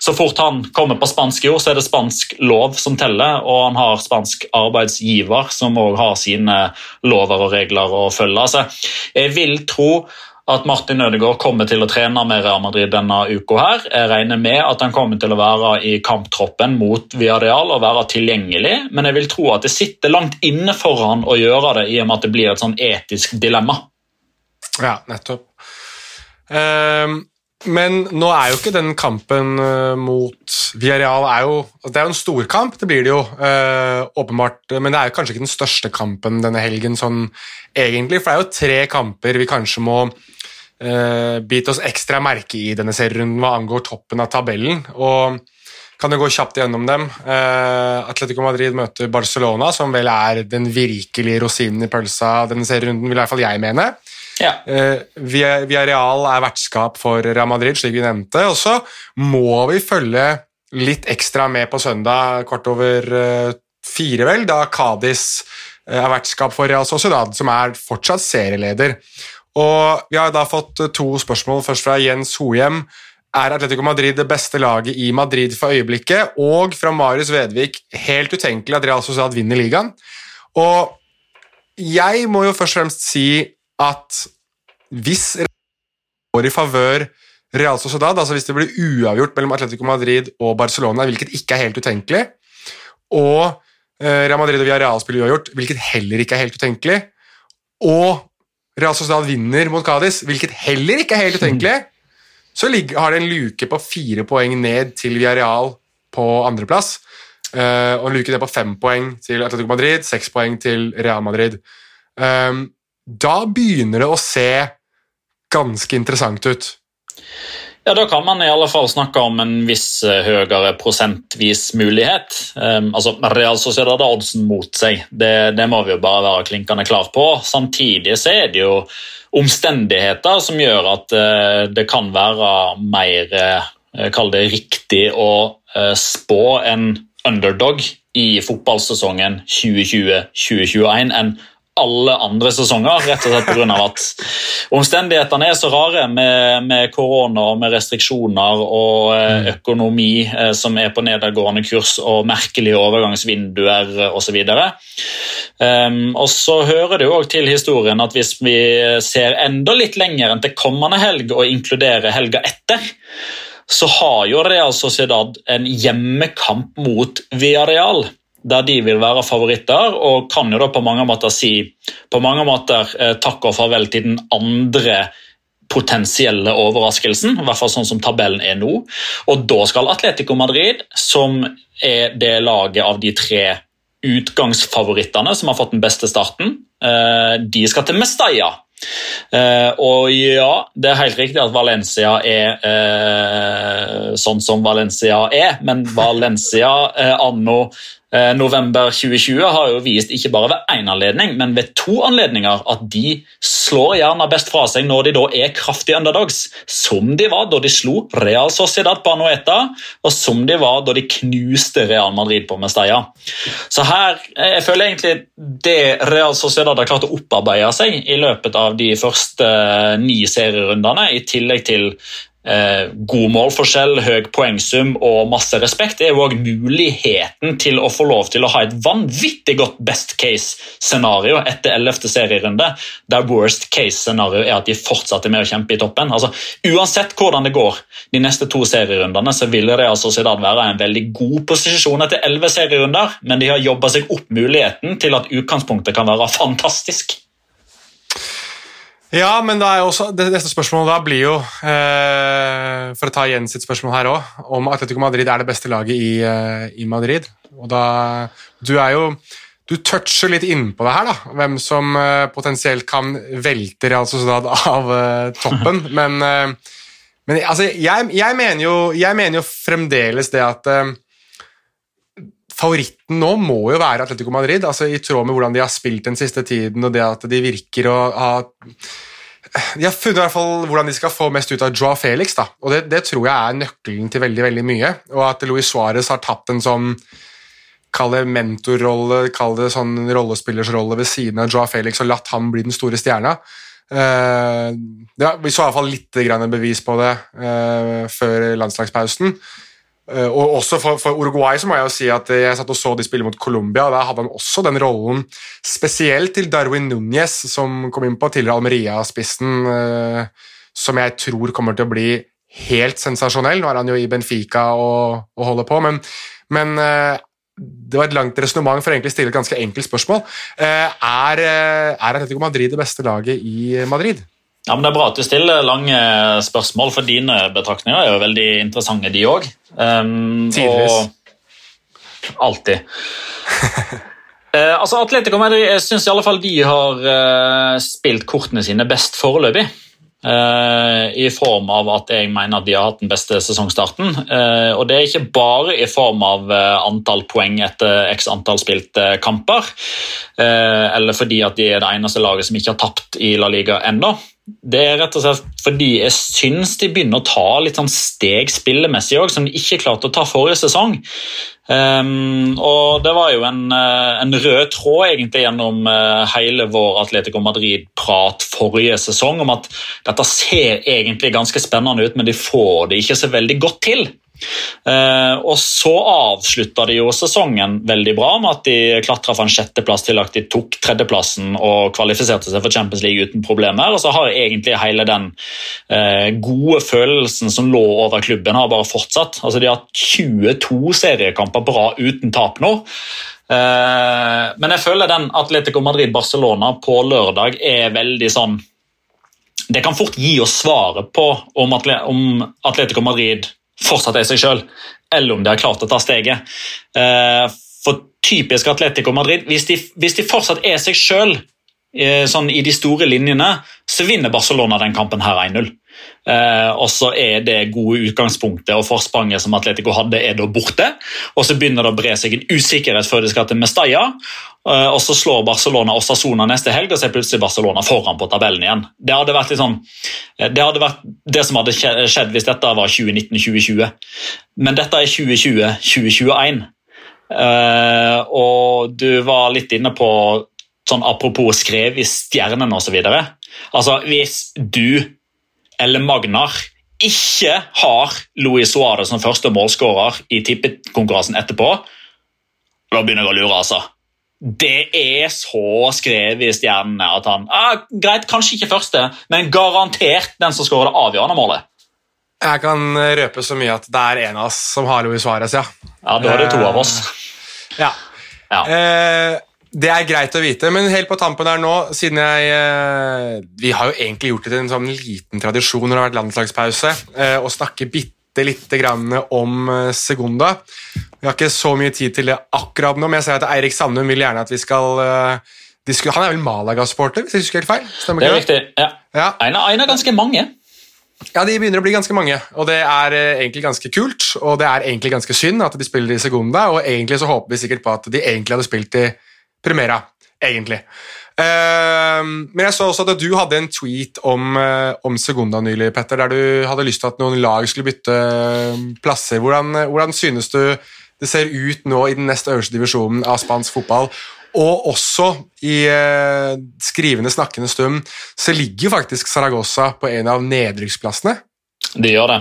så fort han kommer på spansk jord, så er det spansk lov som teller, og han har spansk arbeidsgiver som òg har sine lover og regler å følge. Altså, jeg vil tro at Martin Ødegaard kommer til å trene med Real Madrid denne uka. her. Jeg regner med at han kommer til å være i kamptroppen mot Villarreal og være tilgjengelig, men jeg vil tro at det sitter langt inne for han å gjøre det, i og med at det blir et sånn etisk dilemma. Ja, nettopp. Um, men nå er jo ikke den kampen uh, mot Villarreal er jo, Det er jo en storkamp, det blir det jo, uh, åpenbart. Men det er jo kanskje ikke den største kampen denne helgen, sånn egentlig. For det er jo tre kamper vi kanskje må uh, bite oss ekstra merke i denne serierunden hva angår toppen av tabellen. og kan jo gå kjapt gjennom dem. Uh, Atletico Madrid møter Barcelona, som vel er den virkelige rosinen i pølsa denne serierunden, vil i hvert fall jeg mene. Ja. Uh, Villarreal er vertskap for Real Madrid, slik vi nevnte. Og så må vi følge litt ekstra med på søndag, kort over uh, fire, vel, da Cádiz er vertskap for Real Sociedad, som er fortsatt serieleder. Og Vi har da fått to spørsmål, først fra Jens Hohjem er Atletico Madrid det beste laget i Madrid for øyeblikket, og fra Marius Vedvik helt utenkelig at Real Sociedad vinner ligaen. Og jeg må jo først og fremst si at hvis går i favør Real Sociedad, altså hvis det blir uavgjort mellom Atletico Madrid og Barcelona, hvilket ikke er helt utenkelig, og eh, Real Madrid og Villarreal spiller uavgjort, hvilket heller ikke er helt utenkelig, og Real Sociedad vinner mot Cádiz, hvilket heller ikke er helt utenkelig, så har det en luke på fire poeng ned til Villarreal på andreplass. Uh, og en luke ned på fem poeng til Atletico Madrid, seks poeng til Real Madrid. Um, da begynner det å se ganske interessant ut. Ja, Da kan man i alle fall snakke om en viss uh, høyere prosentvis mulighet. Um, altså, Real Sociedad har oddsen mot seg, det, det, må vi jo bare være klinkende klar på. Samtidig så er det jo omstendigheter som gjør at uh, det kan være mer uh, Kall det riktig å spå en underdog i fotballsesongen 2020-2021 enn alle andre sesonger, rett og slett på grunn av at omstendighetene er så rare med, med korona og med restriksjoner og eh, mm. økonomi eh, som er på nedadgående kurs og merkelige overgangsvinduer osv. Um, og så hører det jo også til historien at hvis vi ser enda litt lenger enn til kommende helg og inkluderer helga etter, så har jo Real Sociedad en hjemmekamp mot Villarreal der de vil være favoritter, og kan jo da på mange måter si på mange måter eh, takk og farvel til den andre potensielle overraskelsen, i hvert fall sånn som tabellen er nå. Og da skal Atletico Madrid, som er det laget av de tre utgangsfavorittene som har fått den beste starten, eh, de skal til Mestalla. Uh, og ja, det er helt riktig at Valencia er uh, sånn som Valencia er, men Valencia uh, anno Eh, november 2020 har jo vist ikke bare ved én anledning, men ved to anledninger at de slår gjerne best fra seg når de da er kraftige underdogs, som de var da de slo Real Sociedad på Anueta, og som de var da de knuste Real Madrid på Mestalla. Så her, eh, jeg føler egentlig det Real Sociedad har klart å opparbeide seg i løpet av de første eh, ni serierundene, i tillegg til Eh, god målforskjell, høy poengsum og masse respekt, er jo òg muligheten til å få lov til å ha et vanvittig godt best case-scenario etter 11. serierunde, der worst case-scenario er at de fortsatt er med å kjempe i toppen. Altså, uansett hvordan det går de neste to serierundene, så vil det altså være en veldig god posisjon etter 11 serierunder, men de har jobba seg opp muligheten til at utgangspunktet kan være fantastisk. Ja, men er også, det neste spørsmålet da blir jo, eh, for å ta Jens sitt spørsmål her òg, om Atletico Madrid er det beste laget i, eh, i Madrid. Og da Du er jo Du toucher litt innpå det her, da. Hvem som eh, potensielt kan velte Real Sociedad av eh, toppen. Men, men altså, jeg, jeg, mener jo, jeg mener jo fremdeles det at favoritten nå må jo være Atletico Madrid, altså i tråd med hvordan de har spilt den siste tiden, og det at de virker å ha De har funnet i hvert fall hvordan de skal få mest ut av Joa Felix, da. og det, det, tror jeg er nøkkelen til veldig veldig mye. Og at Luis Suárez har tatt en sånn Kall det mentorrolle, kall det sånn rollespillersrolle ved siden av Joa Felix og latt ham bli den store stjerna. Uh, ja, vi så fall litt bevis på det uh, før landslagspausen. Eh, og også for, for, Uruguay så må jeg jo si at jeg satt og så de spille mot Colombia, der hadde han også den rollen, spesielt til Darwin Núñez, som kom inn på tidligere Almeria-spissen, uh, som jeg tror kommer til å bli helt sensasjonell. Nå er han jo i Benfica og, og holder på, men, men uh, det var et langt resonnement for å stille et ganske enkelt spørsmål. Er, er Atletico Madrid det beste laget i Madrid? Ja, men Det er bra at du stiller lange spørsmål, for dine betraktninger er jo veldig interessante, de òg. Um, Tidligvis. Alltid. uh, altså, Atletico Madrid jeg syns i alle fall de har uh, spilt kortene sine best foreløpig. Uh, I form av at jeg mener at de har hatt den beste sesongstarten. Uh, og det er ikke bare i form av uh, antall poeng etter x antall spilte kamper, eller fordi at de er det eneste laget som ikke har tapt i La Liga ennå. Det er rett og slett fordi jeg syns de begynner å ta litt sånn steg spillemessig òg, som de ikke klarte å ta forrige sesong. Um, og Det var jo en, eh, en, rød tråd egentlig gjennom uh, hele vår Atletico Madrid-prat forrige sesong om at dette ser egentlig ganske spennende ut, men de får det ikke så veldig godt til. Uh, og så avslutta de jo sesongen veldig bra med at de klatra fra en sjetteplass til at de tok tredjeplassen og kvalifiserte seg for Champions League uten problemer. Og så har egentlig hele den uh, gode følelsen som lå over klubben, har bare fortsatt. Altså De har 22 seriekamper bra uten tap nå. Uh, men jeg føler den Atletico Madrid-Barcelona på lørdag er veldig sånn Det kan fort gi oss svaret på om Atletico Madrid fortsatt er seg sjøl, eller om de har klart å ta steget. Eh, for typisk Atletico Madrid, hvis de, hvis de fortsatt er seg sjøl eh, sånn i de store linjene, så vinner Barcelona den kampen her 1-0. Eh, og så er det gode utgangspunktet og forspranget som Atletico hadde, er da borte. Og så begynner det å bre seg en usikkerhet før de skal til Mestalla. Eh, og så slår Barcelona Osasona neste helg, og så er plutselig Barcelona foran på tabellen igjen. Det hadde vært, sånn, det, hadde vært det som hadde skjedd hvis dette var 2019-2020. Men dette er 2020-2021. Uh, og du var litt inne på sånn apropos skrev i stjernene osv. Altså, hvis du eller Magnar ikke har Luis Suárez som første målskårer i tippekonkurransen etterpå, da begynner jeg å lure, altså. Det er så skrevet i stjernene at han ah, Greit, kanskje ikke første, men garantert den som skårer det avgjørende målet. Jeg kan røpe så mye at det er en av oss som har Luis Suárez, ja. Ja, Da er det to av oss. Ja. ja. Eh, det er greit å vite, men helt på tampen her nå, siden jeg eh, Vi har jo egentlig gjort det til en sånn liten tradisjon når det har vært landslagspause, eh, å snakke bitte lite grann om eh, Segunda. Vi har ikke så mye tid til det akkurat nå, men jeg ser at Eirik Sandum vil gjerne at vi skal skulle, Han er vel Malaga-sporter, hvis jeg husker helt feil? Stemmer det er riktig. ja. ja. En, av ganske mange. Ja, de begynner å bli ganske mange, og det er egentlig ganske kult. Og det er egentlig ganske synd at de spiller i Segunda, og egentlig så håper vi sikkert på at de egentlig hadde spilt i Primera, egentlig. Uh, men jeg så også at du hadde en tweet om, uh, om Segunda nylig, Petter, der du hadde lyst til at noen lag skulle bytte uh, plasser. Hvordan, hvordan, synes du det ser ut nå i den nest øverste divisjonen av spansk fotball? Og også i eh, skrivende, snakkende stund så ligger faktisk Saragossa på en av nedrykksplassene. Det gjør det.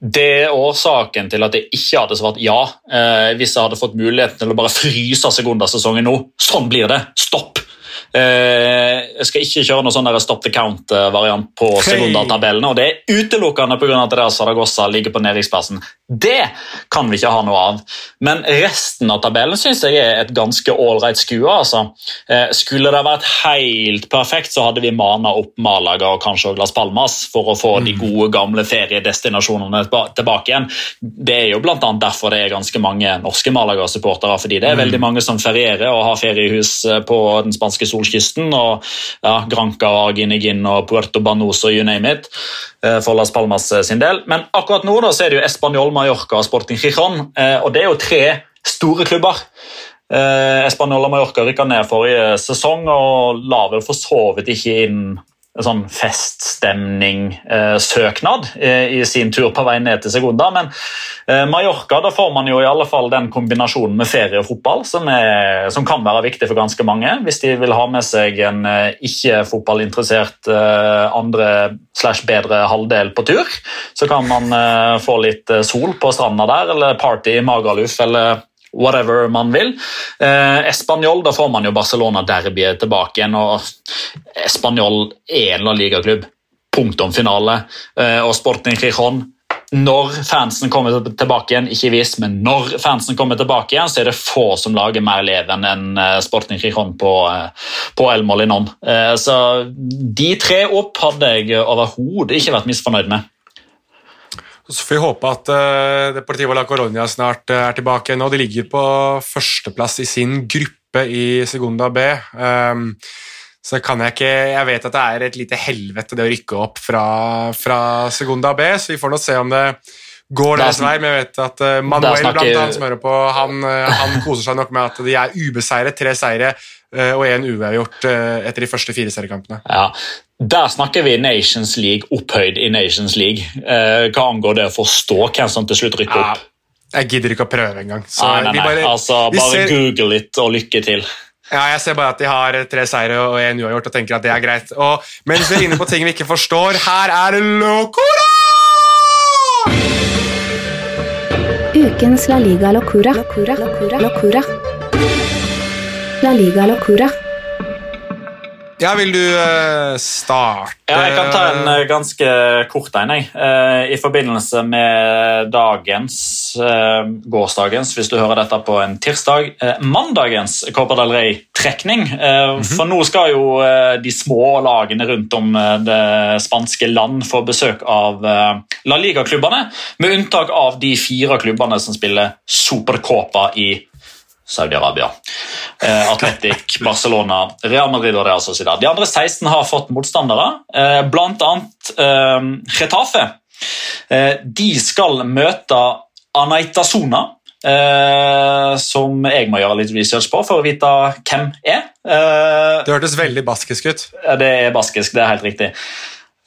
Det er årsaken til at jeg ikke hadde svart ja eh, hvis jeg hadde fått muligheten til å bare fryse sekundersesongen nå. Sånn blir det! Stopp! Jeg skal ikke kjøre noen sånn stop the count-variant på sekundatabellene. og Det er utelukkende pga. at Real Saragossa ligger på nedrykksplassen. Det kan vi ikke ha noe av. Men resten av tabellen syns jeg er et ganske ålreit skue. Altså. Skulle det vært helt perfekt, så hadde vi mana opp Malaga og kanskje også Las Palmas for å få de mm. gode, gamle feriedestinasjonene tilbake igjen. Det er jo bl.a. derfor det er ganske mange norske Malaga-supportere. fordi det er mm. veldig mange som ferierer og har feriehus eh, på den spanske solkysten. og ja, Granca, Arginegin og Puerto Banoso, you name it, eh, for Las Palmas eh, sin del. Men akkurat nå da, så er det jo Español, Mallorca og Sporting Gijon. Og det er jo tre store klubber. Eh, Español og Mallorca rykka ned forrige sesong og la vel for så vidt ikke inn sånn feststemning-søknad eh, i sin tur på vei ned til Segunda. Men eh, Mallorca da får man jo i alle fall den kombinasjonen med ferie og fotball som, er, som kan være viktig for ganske mange. Hvis de vil ha med seg en eh, ikke-fotballinteressert eh, andre slash bedre halvdel på tur, så kan man eh, få litt eh, sol på stranda der, eller party i Magaluf eller whatever man vil. Eh, Español, da får man jo Barcelona-derbyet tilbake igjen. og Español er en La Liga-klubb. Punktum finale. Eh, og Sporting Crijón når fansen kommer tilbake igjen, ikke hvis, men når fansen kommer tilbake igjen, så er det få som lager mer leven enn eh, Sporting Crijón på, eh, på El Molinon. Eh, så de tre opp hadde jeg overhodet ikke vært misfornøyd med. Så får vi håpe at uh, Deportivo la Coronia snart uh, er tilbake nå. De ligger på førsteplass i sin gruppe i Segunda B. Um, så kan jeg ikke Jeg vet at det er et lite helvete det å rykke opp fra, fra Segunda B, så vi får nå se om det går deres vei. Men jeg vet at uh, Manuel, snakker... blant annet, som hører på, han, han, koser seg nok med at de er ubeseiret. Tre seire og én uavgjort etter de første fire seriekampene. Ja, der snakker vi Nations League opphøyd i Nations League. Eh, hva angår det å forstå hvem som til slutt rykker opp? Jeg gidder ikke å prøve engang. Bare, altså, bare ser... google litt og lykke til. Ja, Jeg ser bare at de har tre seire og en uavgjort og tenker at det er greit. Og mens vi er inne på ting vi ikke forstår, her er Locora! Ukens La Liga Locura. La Liga Locura. Ja, Vil du uh, starte? Ja, Jeg kan ta en uh, ganske kort en. Uh, I forbindelse med dagens, gårsdagens, hvis du hører dette på en tirsdag, mandagens Copa del Rey-trekning. -hmm. For nå skal jo de små lagene rundt om det spanske land få besøk av La Liga-klubbene, med unntak av de fire klubbene som spiller Supercopa i Saudi-Arabia. Eh, Atletic, Barcelona, Real Madrid og Real Sociedad. De andre 16 har fått motstandere, eh, bl.a. Eh, Retafe. Eh, de skal møte Anaitasona, eh, som jeg må gjøre litt research på for å vite hvem er. Eh, det hørtes veldig baskisk ut. Det er baskisk, det er helt riktig.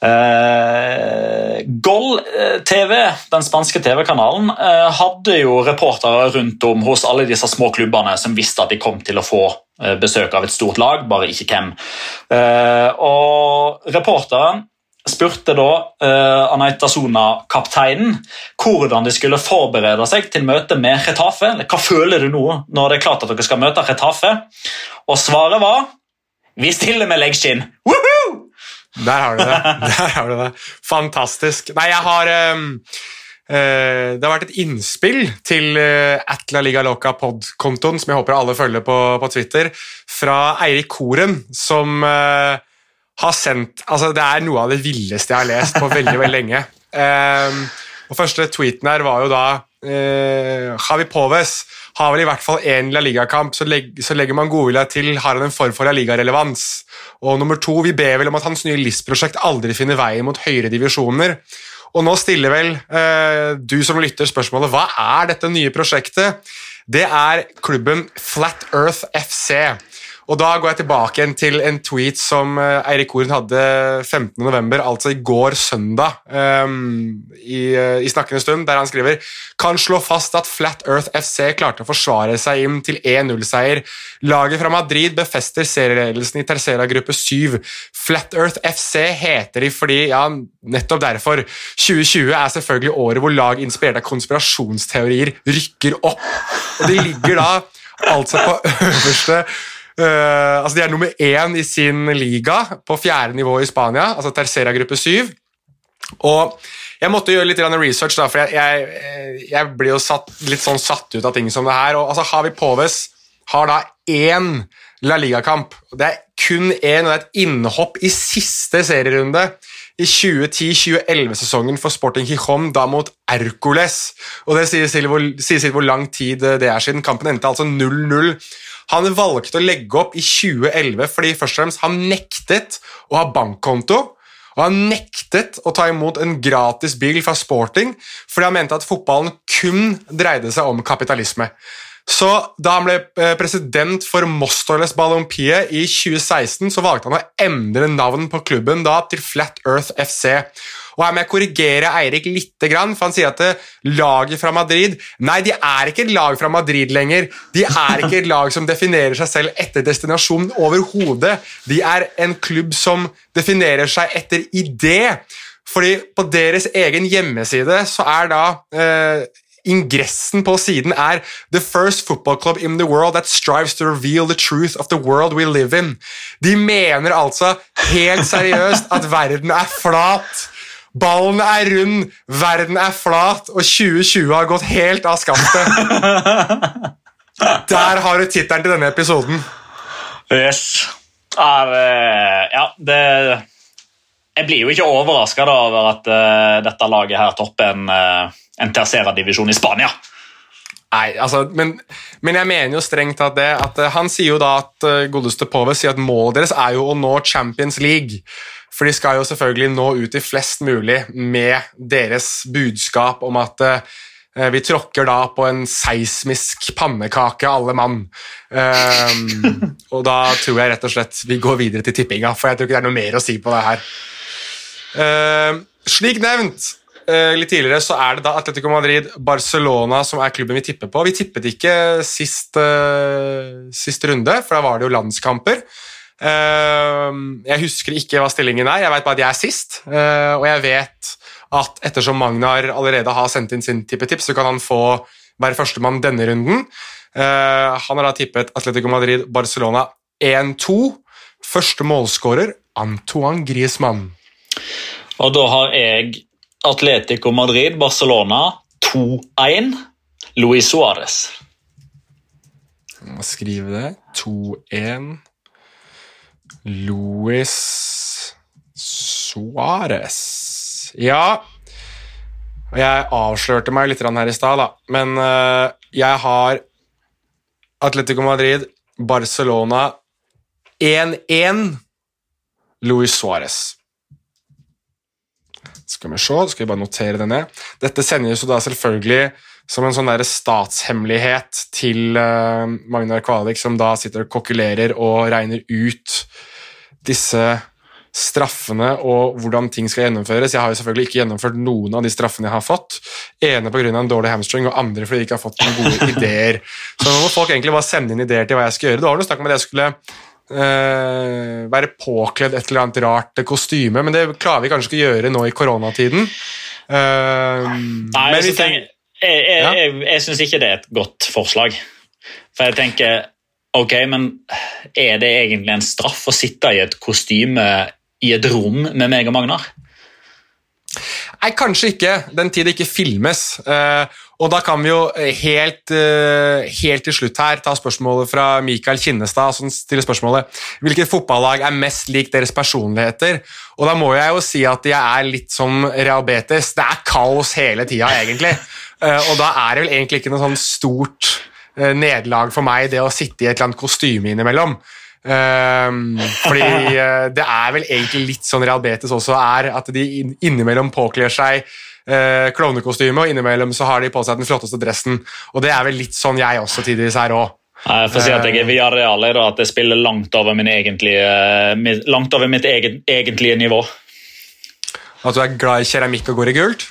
Uh, Gol eh, TV, den spanske TV-kanalen, uh, hadde jo reportere rundt om hos alle disse små klubbene som visste at de kom til å få besøk av et stort lag, bare ikke hvem. og Reporteren spurte da uh, Anaitasona-kapteinen hvordan de skulle forberede seg til møtet med Retafe. Hva føler du nå når det er klart at dere skal møte Retafe? Og svaret var vi stiller med leggskinn. Woohoo! Der har du det. Der har du det. Fantastisk. Nei, jeg har um, uh, Det har vært et innspill til uh, Atla Liga Loca pod-kontoen, som jeg håper alle følger på, på Twitter, fra Eirik Koren, som uh, har sendt altså Det er noe av det villeste jeg har lest på veldig, veldig lenge. Um, og Første tweeten her var jo da uh, Javi Poves har vel i hvert fall én La Liga-kamp, så, leg så, legger man godvilja til, har han en form for La Liga-relevans. Og nummer to, vi ber vel om at hans nye LIS-prosjekt aldri finner veien mot høyere divisjoner. Og nå stiller vel uh, du som lytter spørsmålet hva er dette nye prosjektet? Det er klubben Flat Earth FC. Og Da går jeg tilbake igjen til en tweet som uh, Eirik Horen hadde 15.11., altså i går søndag, um, i, uh, i, snakkende stund, der han skriver kan slå fast at Flat Earth FC klarte å forsvare seg inn til 1-0-seier. Laget fra Madrid befester serieledelsen i Tercera gruppe 7. Flat Earth FC heter de fordi, ja, nettopp derfor. 2020 er selvfølgelig året hvor lag inspirert av konspirasjonsteorier rykker opp. Og de ligger da altså på øverste Eh, altså De er nummer én i sin liga på fjerde nivå i Spania, altså Tercera gruppe syv. Og jeg måtte gjøre litt research, da, for jeg, jeg, jeg blir jo satt, litt sånn satt ut av ting som det her. og altså Havi Poves har da én La Liga-kamp. Det er kun én, og det er et innhopp i siste serierunde i 2010-2011-sesongen for Sporting Gijon, da mot Ercoles. Og Det sier sitt hvor, lang tid det er siden. Kampen endte altså 0-0. Han valgte å legge opp i 2011 fordi først og fremst han nektet å ha bankkonto. Og han nektet å ta imot en gratis bil fra Sporting fordi han mente at fotballen kun dreide seg om kapitalisme. Så Da han ble eh, president for Mostoles Ballompie i 2016, så valgte han å endre navn på klubben da til Flat Earth FC. Og Her må jeg korrigere Eirik litt, for han sier at laget fra Madrid Nei, de er ikke et lag fra Madrid lenger. De er ikke et lag som definerer seg selv etter destinasjonen overhodet. De er en klubb som definerer seg etter idé. Fordi på deres egen hjemmeside så er da eh, Ingressen på siden er «The first football club in the world that strives to reveal the truth of the world we live in». De mener altså helt seriøst at verden er flat. Ballen er rund, verden er flat, og 2020 har gått helt av skaftet. Der har du tittelen til denne episoden. Yes. Er, ja, det Jeg blir jo ikke overraska over at uh, dette laget her topper en, uh, en tercera-divisjon i Spania. Nei, altså, men, men, jeg mener jo strengt at det at Han sier jo da at godeste Pove sier at målet deres er jo å nå Champions League. For de skal jo selvfølgelig nå ut til flest mulig med deres budskap om at uh, vi tråkker da på en seismisk pannekake, alle mann. Um, og da tror jeg rett og slett vi går videre til tippinga, for jeg tror ikke det er noe mer å si på det her. Uh, slik nevnt uh, litt tidligere så er det da Atletico Madrid-Barcelona som er klubben vi tipper på. Vi tippet ikke sist, sist runde, for da var det jo landskamper. Ehm, jeg husker ikke hva stillingen er, jeg vet bare at jeg er sist. Eh, og jeg vet at ettersom Magnar allerede har sendt inn sin tippetips, så kan han få være førstemann denne runden. Eh, han har da tippet Atletico Madrid-Barcelona 1-2. Første målskårer Antoine Griezmann. Og da har jeg Atletico Madrid-Barcelona 2-1. Luis Suárez. Skrive det. 2-1. Luis Suárez Ja Jeg avslørte meg litt her i stad, men uh, jeg har Atletico Madrid, Barcelona 1-1, Luis Suárez. Skal vi se, skal vi bare notere det ned. Dette sendes jo da selvfølgelig som en sånn der statshemmelighet til uh, Magnar Kvalik, som da sitter og kokulerer og regner ut disse straffene og hvordan ting skal gjennomføres. Jeg har jo selvfølgelig ikke gjennomført noen av de straffene jeg har fått. Ene pga. en dårlig hamstring, og andre fordi jeg ikke har fått noen gode ideer. Så nå må folk egentlig bare sende inn ideer til hva jeg skal gjøre. Det var noe snakk om at jeg skulle øh, være påkledd et eller annet rart kostyme, men det klarer vi kanskje ikke å gjøre nå i koronatiden. Uh, Nei, jeg, jeg, jeg, jeg, jeg syns ikke det er et godt forslag. For jeg tenker Ok, men er det egentlig en straff å sitte i et kostyme i et rom med meg og Magnar? Nei, kanskje ikke, den tid det ikke filmes. Uh, og da kan vi jo helt, uh, helt, til slutt her ta spørsmålet fra Mikael Kinnestad, som stiller spørsmålet hvilket fotballag er mest lik deres personligheter. Og da må jeg jo si at jeg er litt som Rehabetes. Det er kaos hele tida, egentlig. Uh, og da er det vel egentlig ikke noe sånn stort Eh, nederlag for meg, det å sitte i et eller annet kostyme innimellom. Um, fordi uh, det er vel egentlig litt sånn Realbetes også er, at de innimellom påkler seg uh, klovnekostyme, og innimellom så har de på seg den flotteste dressen. Og det er vel litt sånn jeg også tidvis er òg. Jeg får si at jeg er via realer, at jeg spiller langt over, min egentlige, langt over mitt egen, egentlige nivå. At du er glad i keramikk og går i gult?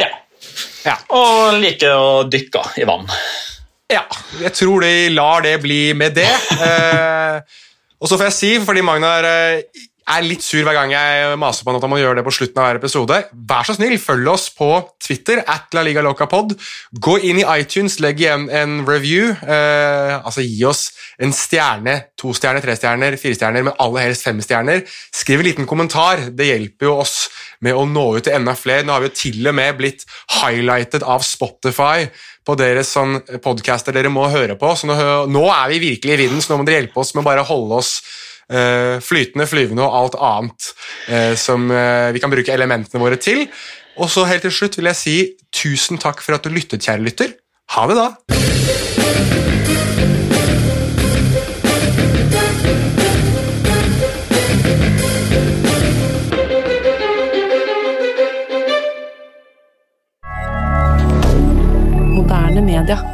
Ja. ja. Og liker å dykke i vann. Ja, jeg tror de lar det bli med det. Eh, og så får jeg si, fordi Magnar eh, er litt sur hver gang jeg maser på han at han må gjøre det på slutten av hver episode, vær så snill, følg oss på Twitter, at La Liga Loca Pod. Gå inn i iTunes, legg igjen en review. Eh, altså Gi oss en stjerne, to stjerner, tre stjerner, fire stjerner, men aller helst fem stjerner. Skriv en liten kommentar. Det hjelper jo oss med å nå ut til enda flere. Nå har vi jo til og med blitt highlightet av Spotify på deres sånn podcaster dere må høre på. Så nå, nå er vi virkelig i vinden, så nå må dere hjelpe oss med å bare holde oss uh, flytende, flyvende og alt annet uh, som uh, vi kan bruke elementene våre til. Og så helt til slutt vil jeg si tusen takk for at du lyttet, kjære lytter. Ha det, da! moderne media.